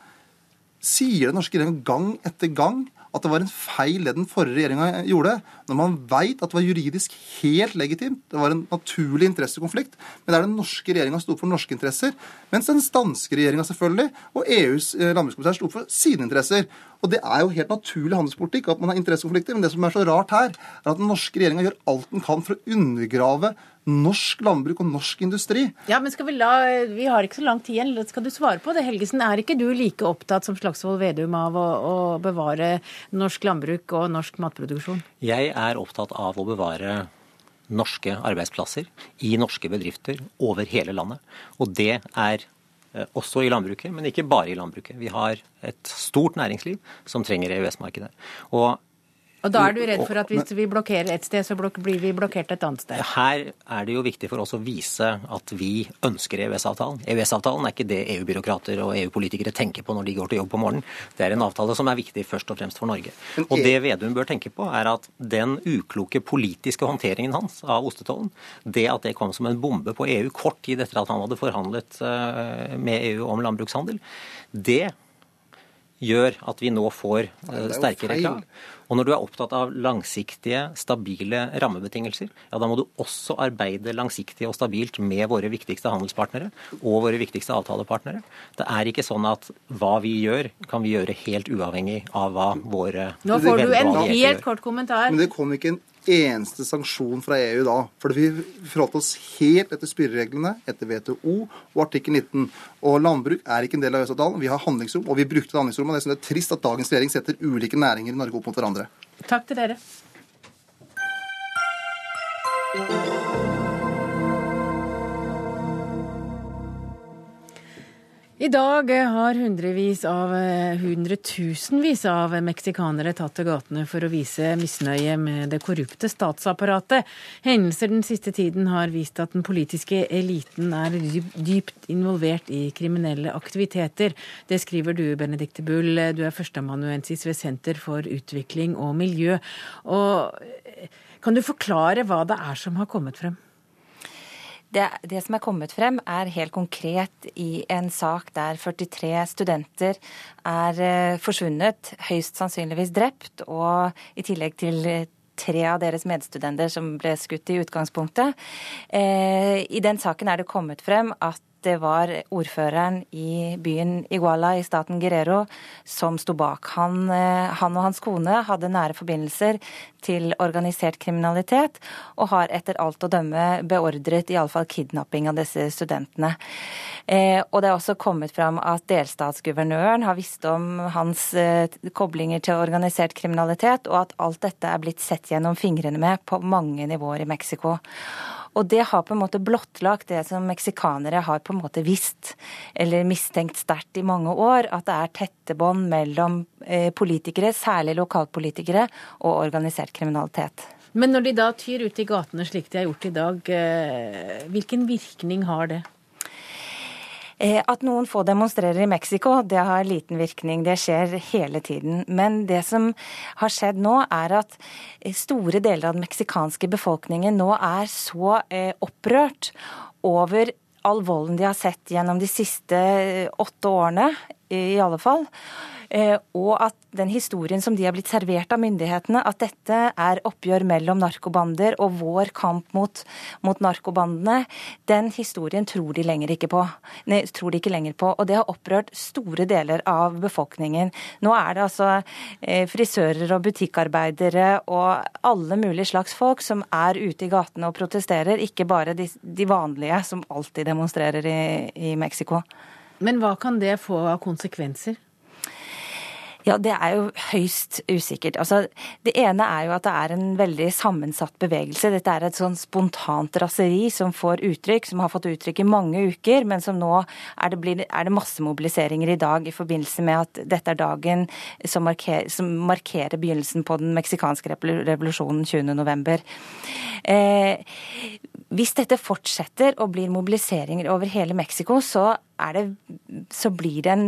sier den norske regjeringen gang etter gang at det var en feil det den forrige regjeringa gjorde, når man veit at det var juridisk helt legitimt. Det var en naturlig interessekonflikt, men der den norske regjeringa sto for norske interesser, mens den danske regjeringa selvfølgelig, og EUs eh, landbrukskommissær sto for sine interesser. Og Det er jo helt naturlig handelspolitikk at man har interessekonflikter, men det som er så rart her, er at den norske regjeringa gjør alt den kan for å undergrave norsk landbruk og norsk industri. Ja, men skal Vi la, vi har ikke så lang tid igjen. Skal du svare på det, Helgesen? Er ikke du like opptatt som Slagsvold Vedum av å, å bevare norsk landbruk og norsk matproduksjon? Jeg er opptatt av å bevare norske arbeidsplasser i norske bedrifter over hele landet. Og det er også i landbruket, men ikke bare i landbruket. Vi har et stort næringsliv som trenger EØS-markedet. Og og da er du redd for at hvis vi blokkerer et sted, så blir vi blokkert et annet sted? Her er det jo viktig for oss å vise at vi ønsker EØS-avtalen. EØS-avtalen er ikke det EU-byråkrater og EU-politikere tenker på når de går til jobb på morgenen. Det er en avtale som er viktig først og fremst for Norge. Og det Vedum bør tenke på, er at den ukloke politiske håndteringen hans av ostetollen, det at det kom som en bombe på EU kort tid etter at han hadde forhandlet eh, med EU om landbrukshandel, det gjør at vi nå får jo sterkere krav. Og når du er opptatt av langsiktige, stabile rammebetingelser, ja da må du også arbeide langsiktig og stabilt med våre viktigste handelspartnere og våre viktigste avtalepartnere. Det er ikke sånn at hva vi gjør, kan vi gjøre helt uavhengig av hva våre Nå får du en helt kort kommentar. Men det kom ikke en eneste sanksjon fra EU da. For vi forholdt oss helt etter spillereglene, etter WTO og artikkel 19. Og landbruk er ikke en del av EØS-avtalen. Vi har handlingsrom, og vi brukte det handlingsrommet. Og jeg synes det er trist at dagens regjering setter ulike næringer i Norge opp mot hverandre. Takk til dere. I dag har hundrevis av, hundretusenvis av meksikanere tatt til gatene for å vise misnøye med det korrupte statsapparatet. Hendelser den siste tiden har vist at den politiske eliten er dypt involvert i kriminelle aktiviteter. Det skriver du, Benedicte Bull. Du er førsteamanuensis ved Senter for utvikling og miljø. Og eh, kan du forklare hva det er som har kommet frem? Det, det som er kommet frem, er helt konkret i en sak der 43 studenter er eh, forsvunnet, høyst sannsynligvis drept, og i tillegg til tre av deres medstudenter som ble skutt i utgangspunktet. Eh, I den saken er det kommet frem at det var ordføreren i byen Iguala i staten Guerrero som sto bak. Han, eh, han og hans kone hadde nære forbindelser til organisert kriminalitet, og har etter alt å dømme beordret iallfall kidnapping av disse studentene. Eh, og det er også kommet fram at delstatsguvernøren har visst om hans eh, koblinger til organisert kriminalitet, og at alt dette er blitt sett gjennom fingrene med på mange nivåer i Mexico. Og det har på en måte blottlagt det som meksikanere har på en måte visst, eller mistenkt sterkt i mange år, at det er tette bånd mellom eh, politikere, særlig lokalpolitikere, og organisert kriminalitet. Men når de da tyr ut i gatene slik de har gjort i dag, eh, hvilken virkning har det? Eh, At noen få demonstrerer i Mexico, det har liten virkning. Det skjer hele tiden. Men det som har skjedd nå, er at eh, store deler av den meksikanske befolkningen nå er så eh, opprørt over all volden de har sett gjennom de siste åtte årene, i alle fall. Eh, Og at den historien som de har blitt servert av myndighetene, at dette er oppgjør mellom narkobander og vår kamp mot, mot narkobandene, den historien tror de på. Nei, tror de ikke lenger på. Og det har opprørt store deler av befolkningen. Nå er det altså eh, frisører og butikkarbeidere og alle mulige slags folk som er ute i gatene og protesterer, ikke bare de, de vanlige som alltid demonstrerer i, i Mexico. Men hva kan det få av konsekvenser? Ja, det er jo høyst usikkert. Altså, det ene er jo at det er en veldig sammensatt bevegelse. Dette er et sånn spontant raseri som får uttrykk, som har fått uttrykk i mange uker, men som nå er det, blir, er det massemobiliseringer i dag i forbindelse med at dette er dagen som, marker, som markerer begynnelsen på den meksikanske revolusjonen 20.11. Eh, hvis dette fortsetter og blir mobiliseringer over hele Mexico, så, det, så blir det en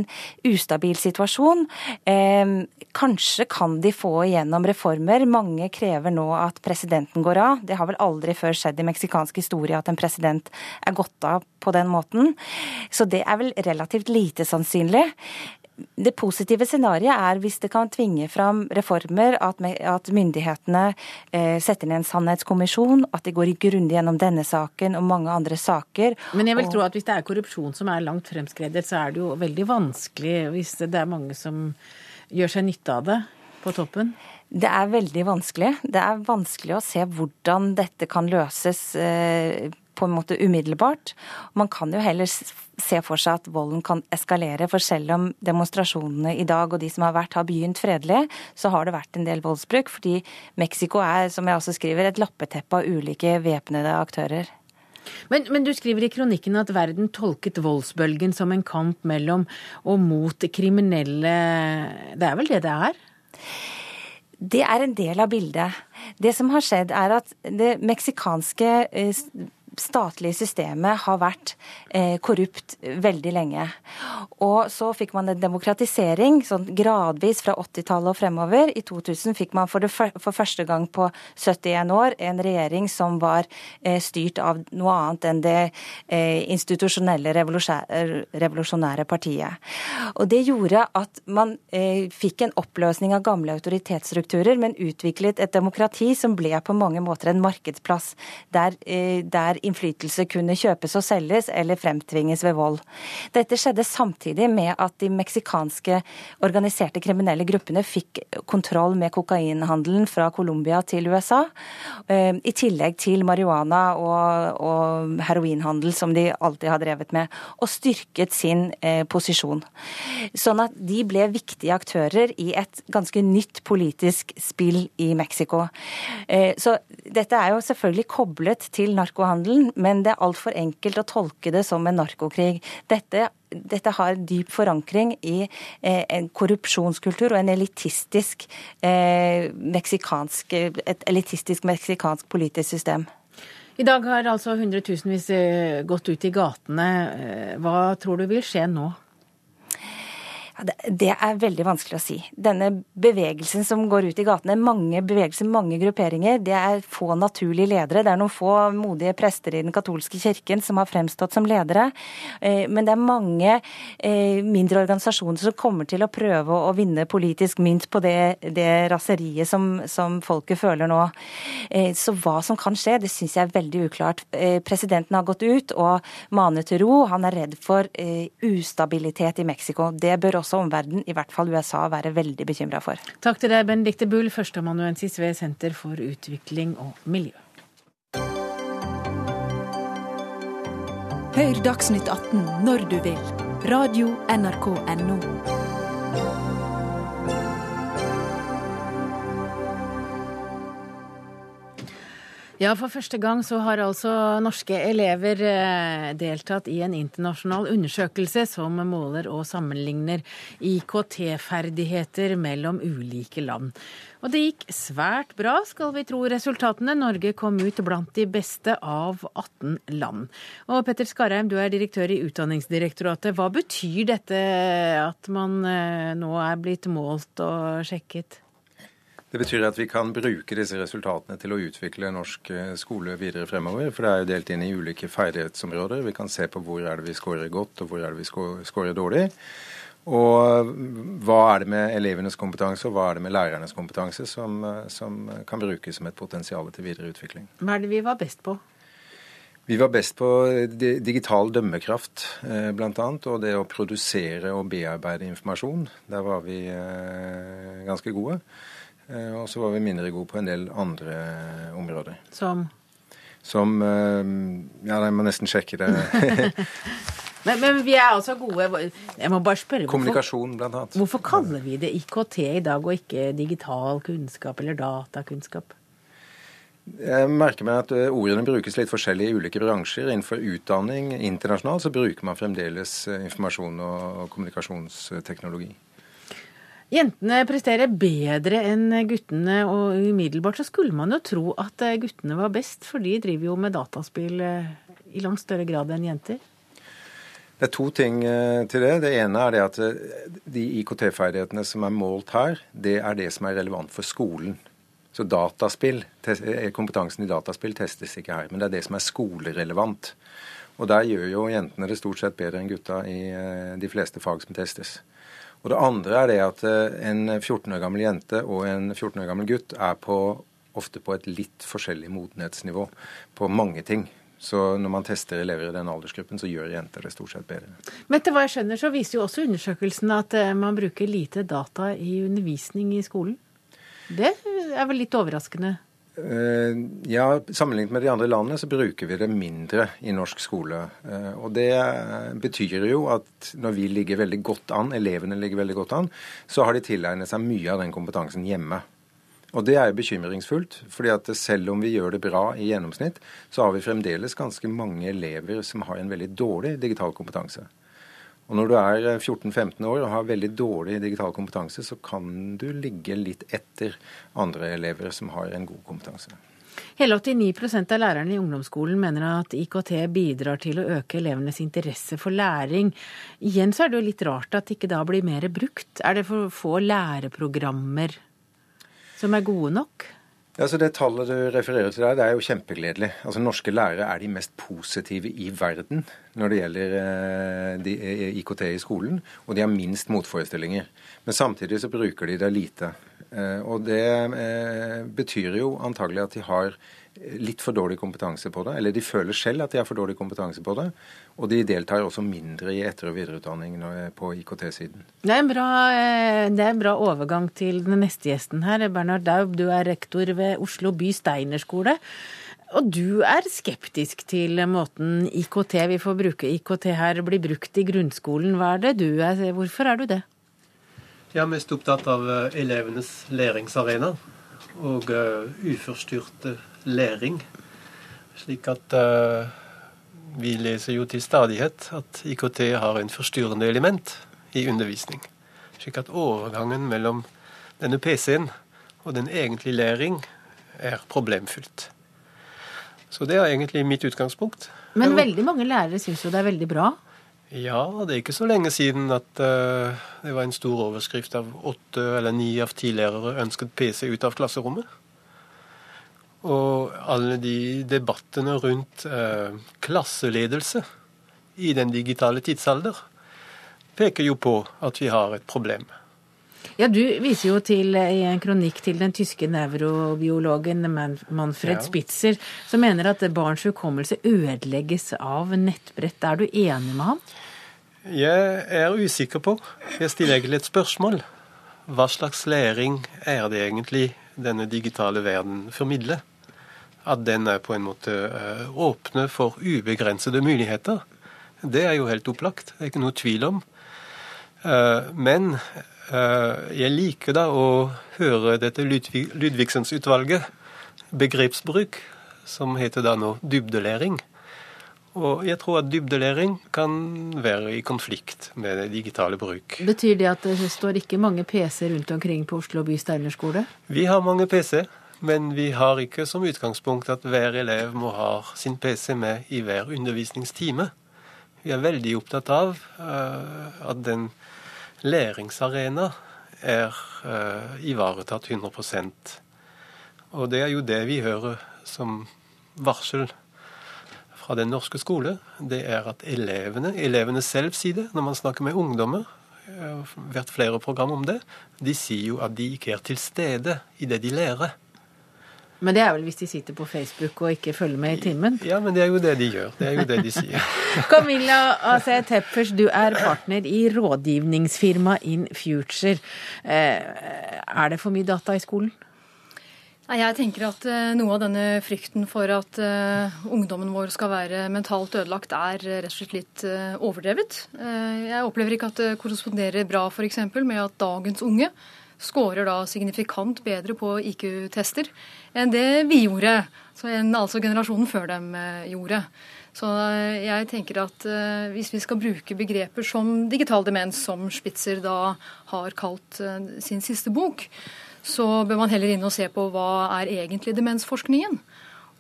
ustabil situasjon. Eh, kanskje kan de få igjennom reformer. Mange krever nå at presidenten går av. Det har vel aldri før skjedd i meksikansk historie at en president er gått av på den måten. Så det er vel relativt lite sannsynlig. Det positive scenarioet er hvis det kan tvinge fram reformer, at, myndighetene eh, setter ned en sannhetskommisjon, at de går grundig gjennom denne saken og mange andre saker. Men jeg vil tro at hvis det er korrupsjon som er langt fremskredet, så er det jo veldig vanskelig hvis det er mange som gjør seg nytte av det på toppen. Det er veldig vanskelig. Det er vanskelig å se hvordan dette kan løses eh, på en måte umiddelbart. Man kan jo heller se for seg at volden kan eskalere, for selv om demonstrasjonene i dag og de som har vært, har begynt fredelig, så har det vært en del voldsbruk. Fordi Mexico er, som jeg også skriver, et lappeteppe av ulike væpnede aktører. Men, men, du skriver i kronikken at verden tolket voldsbølgen som en kamp mellom og mot kriminelle Det er vel det det er? Det er en del av bildet. Det som har skjedd, er at det meksikanske statlige systemet har vært eh, korrupt veldig lenge. Og så fikk man en demokratisering sånn gradvis fra 80-tallet og fremover. I 2000 fikk man for, for, første gang på 71 år en regjering som var eh, styrt av noe annet enn det eh, institusjonelle revolusjonære partiet. Og det gjorde at man fikk en oppløsning av gamle autoritetsstrukturer, men utviklet et demokrati som ble på mange måter en markedsplass der, der innflytelse kunne kjøpes og selges eller fremtvinges ved vold. Dette skjedde samtidig med at de meksikanske organiserte kriminelle gruppene fikk kontroll med kokainhandelen fra Colombia til USA, eh, i tillegg til marihuana og, og heroinhandel, som de alltid har drevet med, og styrket sin eh, posisjon. Sånn at de ble viktige aktører i et ganske nytt politisk spill i Mexico. Så dette er jo selvfølgelig koblet til narkohandelen, men det er altfor enkelt å tolke det som en narkokrig. Dette, dette har dyp forankring i eh, en korrupsjonskultur og en elitistisk, eh, meksikansk, et elitistisk meksikansk politisk system. I dag har altså hundretusenvis eh, gått ut i gatene. Eh, hva tror du vil skje nå? Det er veldig vanskelig å si. Denne bevegelsen som går ut i gatene, mange bevegelser, mange grupperinger, det er få naturlige ledere. Det er noen få modige prester i den katolske kirken som har fremstått som ledere. Eh, men det er mange eh, mindre organisasjoner som kommer til å prøve å vinne politisk mynt på det, det raseriet som, som, folket føler nå. Eh, så hva som kan skje, det syns jeg er veldig uklart. Presidenten har gått ut og manet til ro. Han er redd for ustabilitet i Mexico. Det bør også også omverdenen, i hvert fall USA, være veldig bekymra for. Takk til deg, Benedicte Bull, førsteamanuensis ved Senter for utvikling og miljø. Hør Dagsnytt 18 når du vil. Radio NRK Radio.nrk.no. Ja, for første gang så har altså norske elever eh, deltatt i en internasjonal undersøkelse som måler og sammenligner IKT-ferdigheter mellom ulike land. Og det gikk svært bra, skal vi tro resultatene. Norge kom ut blant de beste av 18 land. Og Petter Skarheim, du er direktør i Utdanningsdirektoratet. Hva betyr dette at man eh, nå er blitt målt og sjekket? Det betyr at vi kan bruke disse resultatene til å utvikle norsk eh, skole videre fremover. For det er jo delt inn i ulike ferdighetsområder. Vi kan se på hvor er det vi scorer godt, og hvor er det vi scorer dårlig. Og hva er det med elevenes kompetanse og hva er det med lærernes kompetanse som, eh, som kan brukes som et potensial til videre utvikling. Hva er det vi var best på? Vi var best på digital dømmekraft, eh, bl.a. Og det å produsere og bearbeide informasjon. Der var vi ganske gode. Eh, og så var vi mindre gode på en del andre områder. Som? Som eh, Ja, jeg må nesten sjekke det. men, men, vi er altså gode Jeg må bare spørre Kommunikasjon, blant annet. Hvorfor kaller vi det IKT i dag, og ikke digital kunnskap eller datakunnskap? Jeg merker meg at eh, ordene brukes litt forskjellig i ulike bransjer. Innenfor utdanning internasjonalt så bruker man fremdeles informasjon og kommunikasjonsteknologi. Jentene presterer bedre enn guttene, og umiddelbart så skulle man jo tro at eh, guttene var best, for de driver jo med dataspill eh, i langt større grad enn jenter. Det er to ting eh, til det. Det ene er det at de IKT-ferdighetene som er målt her, det er det som er relevant for skolen. Så dataspill, kompetansen i dataspill testes ikke her, men det er det som er skolerelevant. Og der gjør jo jentene det stort sett bedre enn gutta i de fleste fag som testes. Og det andre er det at eh, en 14 år gammel jente og en 14 år gammel gutt er på, ofte på et litt forskjellig modenhetsnivå på mange ting. Så når man tester elever i den aldersgruppen, så gjør jenter det stort sett bedre. Men etter hva jeg skjønner, så viser jo også undersøkelsen at eh, man bruker lite data i undervisning i skolen. Det er vel litt overraskende? Eh, ja, Sammenlignet med de andre landene så bruker vi det mindre i norsk skole. Eh, og Det betyr jo at når vi ligger veldig godt an, elevene ligger veldig godt an, så har de tilegnet seg mye av den kompetansen hjemme. Og Det er jo bekymringsfullt, fordi at selv om vi gjør det bra i gjennomsnitt, så har vi fremdeles ganske mange elever som har en veldig dårlig digital kompetanse. Og Når du er 14-15 år og har veldig dårlig digital kompetanse, så kan du ligge litt etter andre elever som har en god kompetanse. Hele 89% av lærerne i ungdomsskolen mener at IKT bidrar til å øke elevenes interesse for læring. Igjen så er det jo litt rart at det ikke da blir mer brukt. Er det for få læreprogrammer som er gode nok? Ja, så Det tallet du refererer til der, det er jo kjempegledelig. Altså, Norske lærere er de mest positive i verden når det gjelder eh, eh, IKT i skolen, og de har minst motforestillinger. Men samtidig så bruker de det lite. Eh, og det eh, betyr jo antagelig at de har litt for dårlig kompetanse på det. Eller de føler selv at de har for dårlig kompetanse på det. Og de deltar også mindre i etter- og videreutdanning på IKT-siden. Det, eh, det er en bra overgang til den neste gjesten her. Bernhard Daub, du er rektor ved Oslo by Steinerskole. Og du er skeptisk til måten IKT, vi får bruke IKT her, blir brukt i grunnskolen. Hva er det du er, hvorfor er du det? Jeg er mest opptatt av eh, elevenes læringsarena og uh, uforstyrret læring. Slik at uh, vi leser jo til stadighet at IKT har en forstyrrende element i undervisning. Slik at overgangen mellom denne PC-en og den egentlige læring er problemfylt. Så det er egentlig mitt utgangspunkt. Men veldig mange lærere syns jo det er veldig bra. Ja, det er ikke så lenge siden at uh, det var en stor overskrift av åtte eller ni av ti lærere ønsket PC ut av klasserommet. Og alle de debattene rundt eh, klasseledelse i den digitale tidsalder peker jo på at vi har et problem. Ja, Du viser jo til i en kronikk til den tyske nevrobiologen Manfred ja. Spitzer, som mener at barns hukommelse ødelegges av nettbrett. Er du enig med ham? Jeg er usikker på. Jeg stiller egentlig et spørsmål. Hva slags læring er det egentlig denne digitale verden formidler? At den er på en måte eh, åpne for ubegrensede muligheter. Det er jo helt opplagt. Det er ikke noe tvil om. Eh, men Eh, jeg liker da å høre dette Ludvig, Ludvigsens-utvalget, begrepsbruk, som heter da nå dybdelæring. Og jeg tror at dybdelæring kan være i konflikt med det digitale bruk. Betyr det at det står ikke mange PC rundt omkring på Oslo by Steinerskole? Vi har mange PC, men vi har ikke som utgangspunkt at hver elev må ha sin PC med i hver undervisningstime. Vi er veldig opptatt av uh, at den læringsarena er uh, ivaretatt 100% Og det er jo det vi hører som varsel fra den norske skole. Det er at elevene, elevene selv sier det når man snakker med ungdommer. Det har vært flere program om det. De sier jo at de ikke er til stede i det de lærer. Men det er vel hvis de sitter på Facebook og ikke følger med i timen? Ja, men det er jo det de gjør. Det er jo det de sier. Camilla AC Teppers, du er partner i rådgivningsfirmaet In Future. Eh, er det for mye data i skolen? Jeg tenker at eh, noe av denne frykten for at uh, ungdommen vår skal være mentalt ødelagt, er rett og slett litt overdrevet. Jeg opplever ikke at det korresponderer bra f.eks. med at dagens unge scorer da signifikant bedre på IQ-tester enn det vi gjorde, enn altså generasjonen før dem eh, gjorde. Så eh, jeg tenker at uh, hvis vi skal bruke begreper som digital demens, som Spitzer da har kalt sin siste bok, så bør man heller inn og se på hva er egentlig demensforskningen.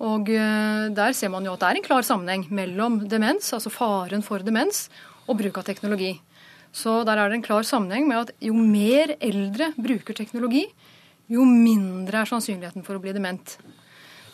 Og der ser man jo at det er en klar sammenheng mellom demens, altså faren for demens, og bruk av teknologi. Så der er det en klar sammenheng med at jo mer eldre bruker teknologi, jo mindre er sannsynligheten for å bli dement.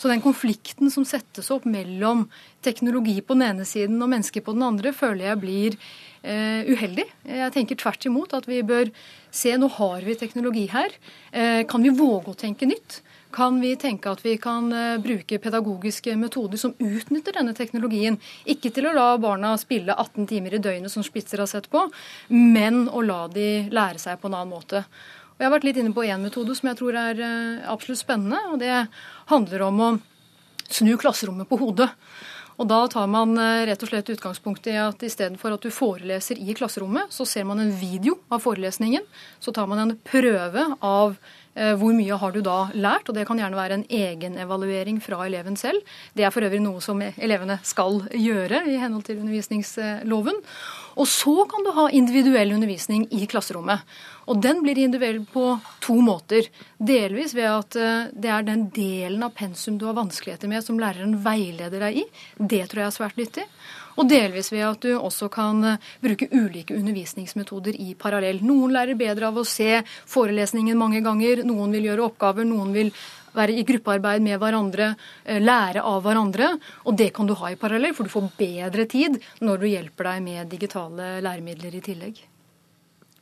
Så den konflikten som settes opp mellom teknologi på den ene siden og mennesker på den andre, føler jeg blir eh, uheldig. Jeg tenker tvert imot at vi bør se nå har vi teknologi her. Eh, kan vi våge å tenke nytt? Kan vi tenke at vi kan eh, bruke pedagogiske metoder som utnytter denne teknologien? Ikke til å la barna spille 18 timer i døgnet, som Spitzer har sett på, men å la de lære seg på en annen måte. Og jeg har vært litt inne på én metode som jeg tror er eh, absolutt spennende. og Det handler om å snu klasserommet på hodet. Og Da tar man eh, rett og slett utgangspunkt i at istedenfor at du foreleser i klasserommet, så ser man en video av forelesningen. Så tar man en prøve av hvor mye har du da lært? Og det kan gjerne være en egenevaluering fra eleven selv. Det er for øvrig noe som elevene skal gjøre i henhold til undervisningsloven. Og så kan du ha individuell undervisning i klasserommet. Og den blir individuell på to måter. Delvis ved at eh, det er den delen av pensum du har vanskeligheter med, som læreren veileder deg i. Det tror jeg er svært nyttig. Og delvis ved at du også kan eh, bruke ulike undervisningsmetoder i parallell. Noen lærer bedre av å se forelesningen mange ganger, noen vil gjøre oppgaver, noen vil være i gruppearbeid med hverandre, eh, lære av hverandre. Og det kan du ha i parallell, for du får bedre tid når du hjelper deg med digitale læremidler i tillegg.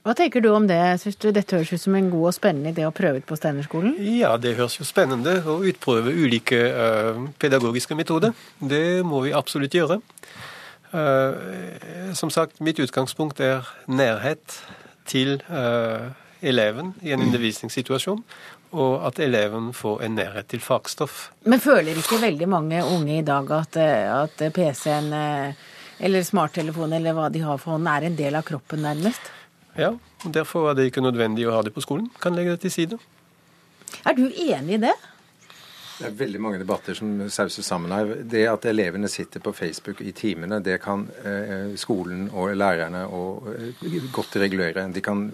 Hva tenker du om det? Synes du dette høres ut som en god og spennende idé å prøve ut på Steinerskolen? Ja, det høres jo spennende å utprøve ulike uh, pedagogiske metoder. Det må vi absolutt gjøre. Uh, som sagt, mitt utgangspunkt er nærhet til uh, eleven i en undervisningssituasjon, og at eleven får en nærhet til fagstoff. Men føler ikke veldig mange unge i dag at, eh, at PC-en eller smarttelefonen eller hva de har for hånden, er en del av kroppen nærmest? Ja, og derfor er det ikke nødvendig å ha det på skolen. Kan legge det til side. Er du enig i det? Det er veldig mange debatter som sauses sammen her. Det at elevene sitter på Facebook i timene, det kan eh, skolen og lærerne og, eh, godt regulere. De kan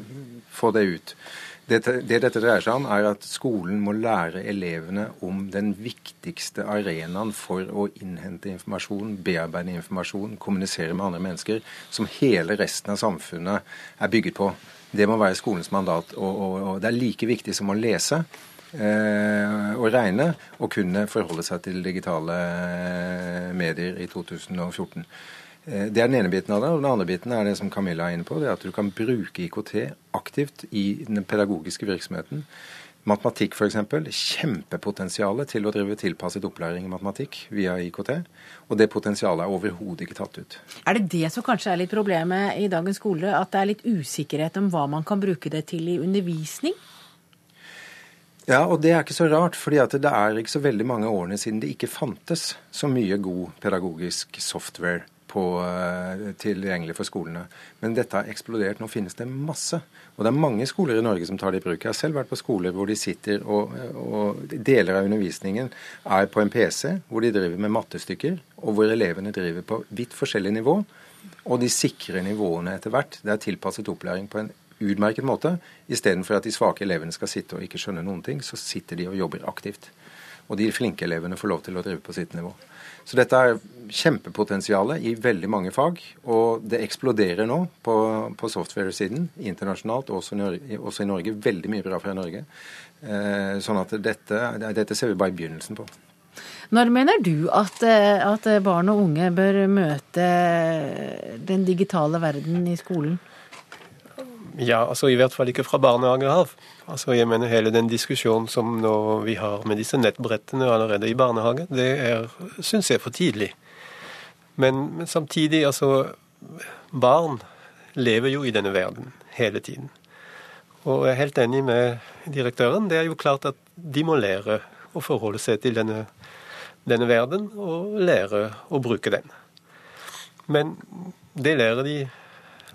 få det ut. Det, det, dette dreier seg om, er at skolen må lære elevene om den viktigste arenaen for å innhente informasjon, bearbeide informasjon, kommunisere med andre mennesker, som hele resten av samfunnet er bygget på. Det må være skolens mandat. Og, og, og det er like viktig som å lese eh, og regne og kunne forholde seg til digitale eh, medier i 2014. Eh, det er den ene biten av det. og Den andre biten er det som Camilla er inne på, det er at du kan bruke IKT aktivt i den pedagogiske virksomheten. Matematikk f.eks. Kjempepotensialet til å drive tilpasset opplæring i matematikk via IKT. Og det potensialet er overhodet ikke tatt ut. Er det det som kanskje er litt problemet i dagens skole? At det er litt usikkerhet om hva man kan bruke det til i undervisning? Ja, og det er ikke så rart, fordi det er ikke så veldig mange årene siden det ikke fantes så mye god pedagogisk software på, eh, tilgjengelig for skolene. Men dette har eksplodert. Nå finnes det masse. Og det er mange skoler i Norge som tar det i bruk. Jeg har selv vært på skoler hvor de sitter og, og deler av undervisningen er på en PC, hvor de driver med mattestykker, og hvor elevene driver på vidt forskjellig nivå. Og de sikrer nivåene etter hvert. Det er tilpasset opplæring på en utmerket måte. Istedenfor at de svake elevene skal sitte og ikke skjønne noen ting, så sitter de og jobber aktivt. Og de flinke elevene får lov til å drive på sitt nivå. Så dette er kjempepotensialet i veldig mange fag, og det eksploderer nå på, på software-siden internasjonalt, også i, Norge, også i, Norge, Veldig mye bra fra Norge. Eh, sånn at dette, dette, ser vi bare i begynnelsen på. Når mener du at, eh, at barn og unge bør møte den digitale verden i skolen? Ja, altså i hvert fall ikke fra barnehage av. Altså jeg mener Hele den diskusjonen som vi har med disse nettbrettene allerede i barnehage, det er, syns jeg, for tidlig. Men, men, samtidig, altså Barn lever jo i denne verden hele tiden. Og jeg er helt enig med direktøren. Det er jo klart at de må lære å forholde seg til denne, denne verden, og lære å bruke den. Men det lærer de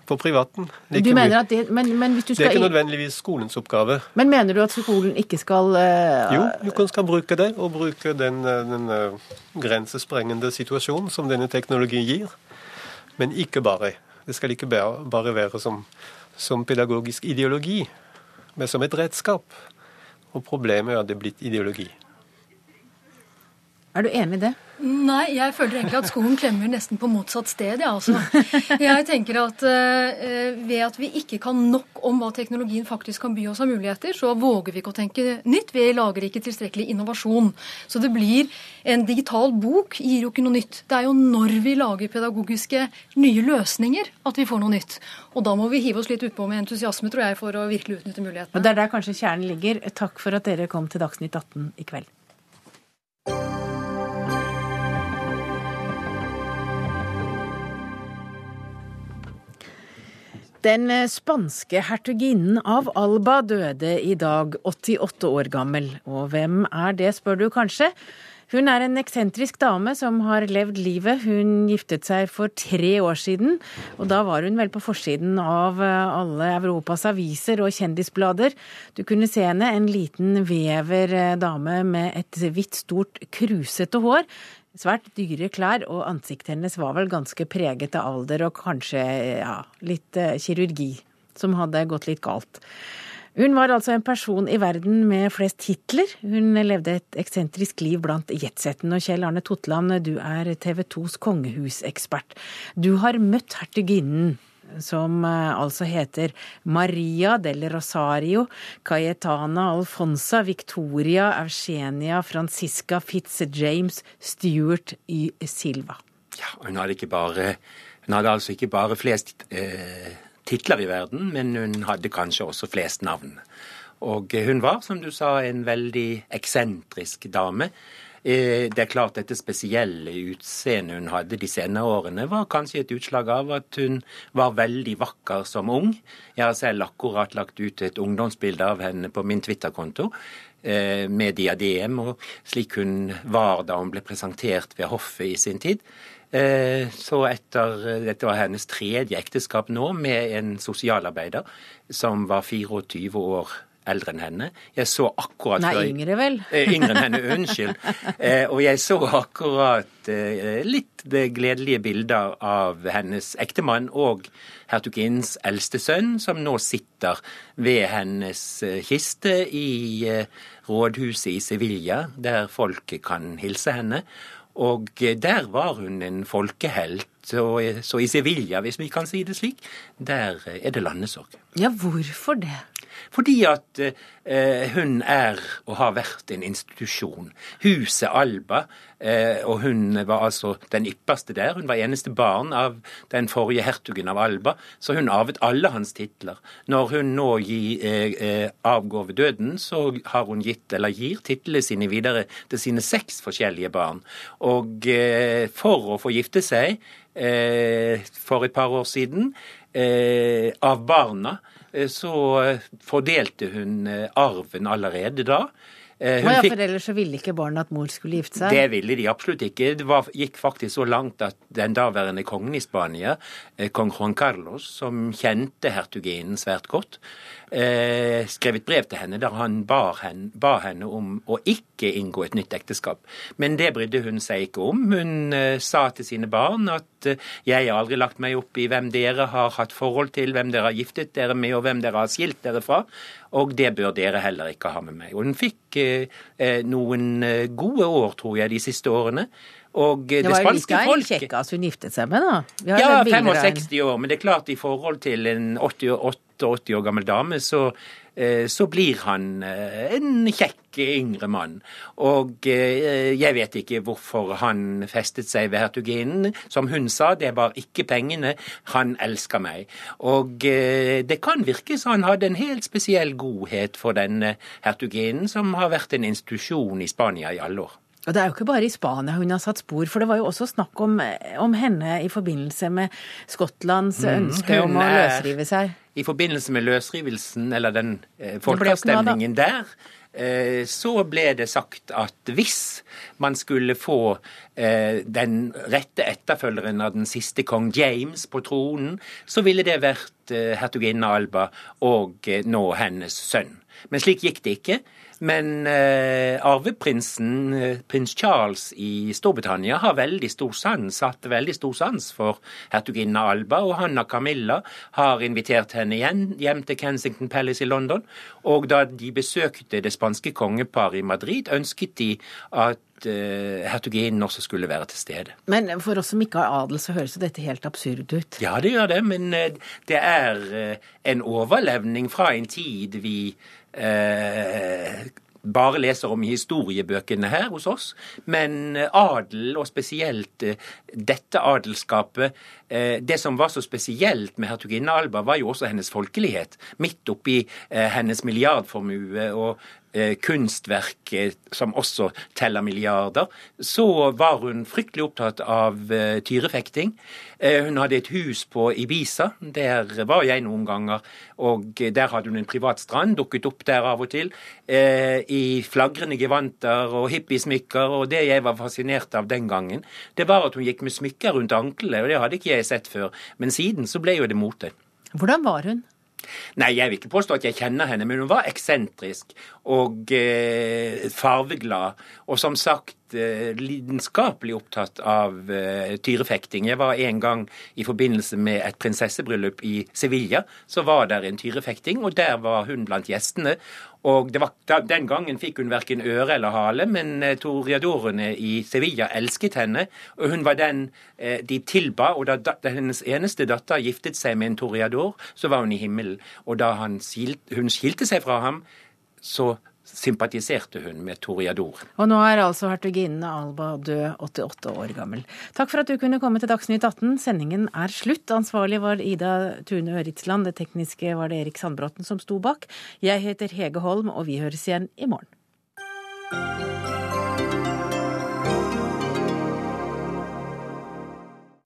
på privaten. Like det, men, men det, er ikke nødvendigvis skolens oppgave. Men mener du at skolen ikke skal uh, Jo, du skal bruke det, og bruke den, eh, den uh, grensesprengende situasjonen som denne teknologien gir. Men ikke bare. Det skal ikke bare være som, som pedagogisk ideologi, men som et redskap. Og problemet er at det er blitt ideologi. Er du enig i det? Nei, jeg føler egentlig at skolen klemmer nesten på motsatt sted. Ja, altså. Jeg tenker at uh, ved at vi ikke kan nok om hva teknologien faktisk kan by oss av muligheter, så våger vi ikke å tenke nytt. Vi lager ikke tilstrekkelig innovasjon. Så det blir en digital bok gir jo ikke noe nytt. Det er jo når vi lager pedagogiske nye løsninger at vi får noe nytt. Og da må vi hive oss litt utpå med entusiasme, tror jeg, for å virkelig utnytte mulighetene. Og Det er der kanskje kjernen ligger. Takk for at dere kom til Dagsnytt 18 i kveld. Den spanske hertuginnen av Alba døde i dag, 88 år gammel. Og hvem er det, spør du kanskje? Hun er en eksentrisk dame som har levd livet. Hun giftet seg for tre år siden, og da var hun vel på forsiden av eh, alle Europas aviser og kjendisblader. Du kunne se henne, en liten vever eh, dame med et hvitt, stort, krusete hår. Svært dyre klær, og ansiktet hennes var vel ganske preget av alder og kanskje ja, litt eh, kirurgi som hadde gått litt galt. Hun var altså en person i verden med flest titler. Hun levde et eksentrisk liv blant jetsetten. Og Kjell Arne Totland, du er TV 2s kongehusekspert. Du har møtt hertuginnen, som eh, altså heter Maria del Rosario Cayetana Alfonsa Victoria Eugenia Francisca Fitzjames Stuart Y. Silva. Ja, hun hadde, ikke bare, hun hadde altså ikke bare flest eh, titler i verden, men hun hadde kanskje også flest navn. Og hun var, som du sa, en veldig eksentrisk dame. Eh, det er klart dette spesielle utseendet hun hadde de senere årene, var kanskje et utslag av at hun var veldig vakker som ung. Jeg har selv akkurat lagt ut et ungdomsbilde av henne på min Twitter-konto eh, med diadem, og slik hun var da hun ble presentert ved hoffet i sin tid. Eh, så etter Dette var hennes tredje ekteskap nå med en sosialarbeider som var 24 år eldre enn henne. Jeg så akkurat Nei, yngre vel? Eh, yngre enn henne, unnskyld. Eh, og jeg så akkurat litt det gledelige bilder av hennes ektemann og hertuginnens eldste sønn, som nå sitter ved hennes kiste i rådhuset i Sevilla, der folket kan hilse henne. Og der var hun en folkehelt. Så i Sevilla, hvis vi kan si det slik, der er det landesorg. Ja, hvorfor det? Fordi at eh, hun er og har vært en institusjon. Huset Alba, eh, og hun var altså den ypperste der. Hun var eneste barn av den forrige hertugen av Alba, så hun arvet alle hans titler. Når hun nå gi, eh, eh avgår ved døden, så har hun gitt, eller gir, titlene sine videre til sine seks forskjellige barn. Og eh, for å få gifte seg eh, for et par år siden, av barna, Eh, så eh, fordelte hun eh, arven allerede da. Hun ja, for ellers så ville ikke barna at mor skulle gifte seg? Det ville de absolutt ikke. Det var, gikk faktisk så langt at den daværende kongen i Spania, kong Juan Carlos, som kjente hertuginen svært godt, eh, skrev et brev til henne der han ba henne, ba henne om å ikke inngå et nytt ekteskap. Men det brydde hun seg ikke om. Hun eh, sa til sine barn at eh, jeg har aldri lagt meg opp i hvem dere har hatt forhold til, hvem dere har giftet dere med, og hvem dere har skilt dere fra. Og det bør dere heller ikke ha med meg. Og hun fikk eh, eh, noen gode år, tror jeg, de siste årene. Og det, det var jo like en kjekkas hun giftet seg med, da. Ja, 65 år. Men det er klart, i forhold til en 88 88 år gammel dame, så, eh, så blir han eh, en kjekk yngre mann. Og eh, jeg vet ikke hvorfor han festet seg ved hertuginnen. Som hun sa, det var ikke pengene, han elsker meg. Og det kan virke som han hadde en helt spesiell godhet for denne hertuginnen, som har vært en institusjon i Spania i alle år. Og Det er jo ikke bare i Spania hun har satt spor, for det var jo også snakk om, om henne i forbindelse med Skottlands mm, ønske om å løsrive seg. I forbindelse med løsrivelsen, eller den eh, folkeavstemningen der, eh, så ble det sagt at hvis man skulle få eh, den rette etterfølgeren av den siste kong James på tronen, så ville det vært eh, hertuginne Alba og eh, nå hennes sønn. Men slik gikk det ikke. Men eh, arveprinsen, eh, prins Charles i Storbritannia, har veldig stor sans, hatt veldig stor sans for hertuginne Alba. Og Hanna Camilla har invitert henne igjen hjem til Kensington Palace i London. Og da de besøkte det spanske kongeparet i Madrid, ønsket de at uh, hertuginnen også skulle være til stede. Men for oss som ikke har adel, så høres jo dette helt absurd ut? Ja, det gjør det, men uh, det er en overlevning fra en tid vi eh, bare leser om historiebøkene her hos oss. Men adel, og spesielt eh, dette adelskapet, eh, det som var så spesielt med hertuginne Alba, var jo også hennes folkelighet. Midt oppi eh, hennes milliardformue og Eh, kunstverk som også teller milliarder, så var hun fryktelig opptatt av eh, tyrefekting. Eh, hun hadde et hus på Ibiza, der var jeg noen ganger. Og der hadde hun en privat strand, dukket opp der av og til. I flagrende gevanter og hippiesmykker. Og det jeg var fascinert av den gangen, det var at hun gikk med smykker rundt anklene, og det hadde ikke jeg sett før. Men siden så ble jo det mote. Hvordan var hun? Nei, jeg vil ikke påstå at jeg kjenner henne, men hun var eksentrisk og eh, farveglad. Og som sagt eh, lidenskapelig opptatt av eh, tyrefekting. Jeg var en gang i forbindelse med et prinsessebryllup i Sevilla. Så var der en tyrefekting, og der var hun blant gjestene. Og var, Den gangen fikk hun verken øre eller hale, men eh, toreadorene i Sevilla elsket henne. Og hun var den eh, de tilba. Og da, hennes eneste datter giftet seg med en toriador, så var hun i himmelen. Og da skilt, hun skilte seg fra ham, så sympatiserte hun med Toriador. Og nå er altså hertuginnen Alba død, 88 år gammel. Takk for at du kunne komme til Dagsnytt 18. Sendingen er slutt. Ansvarlig var Ida Tune Øritsland. Det tekniske var det Erik Sandbråten som sto bak. Jeg heter Hege Holm, og vi høres igjen i morgen.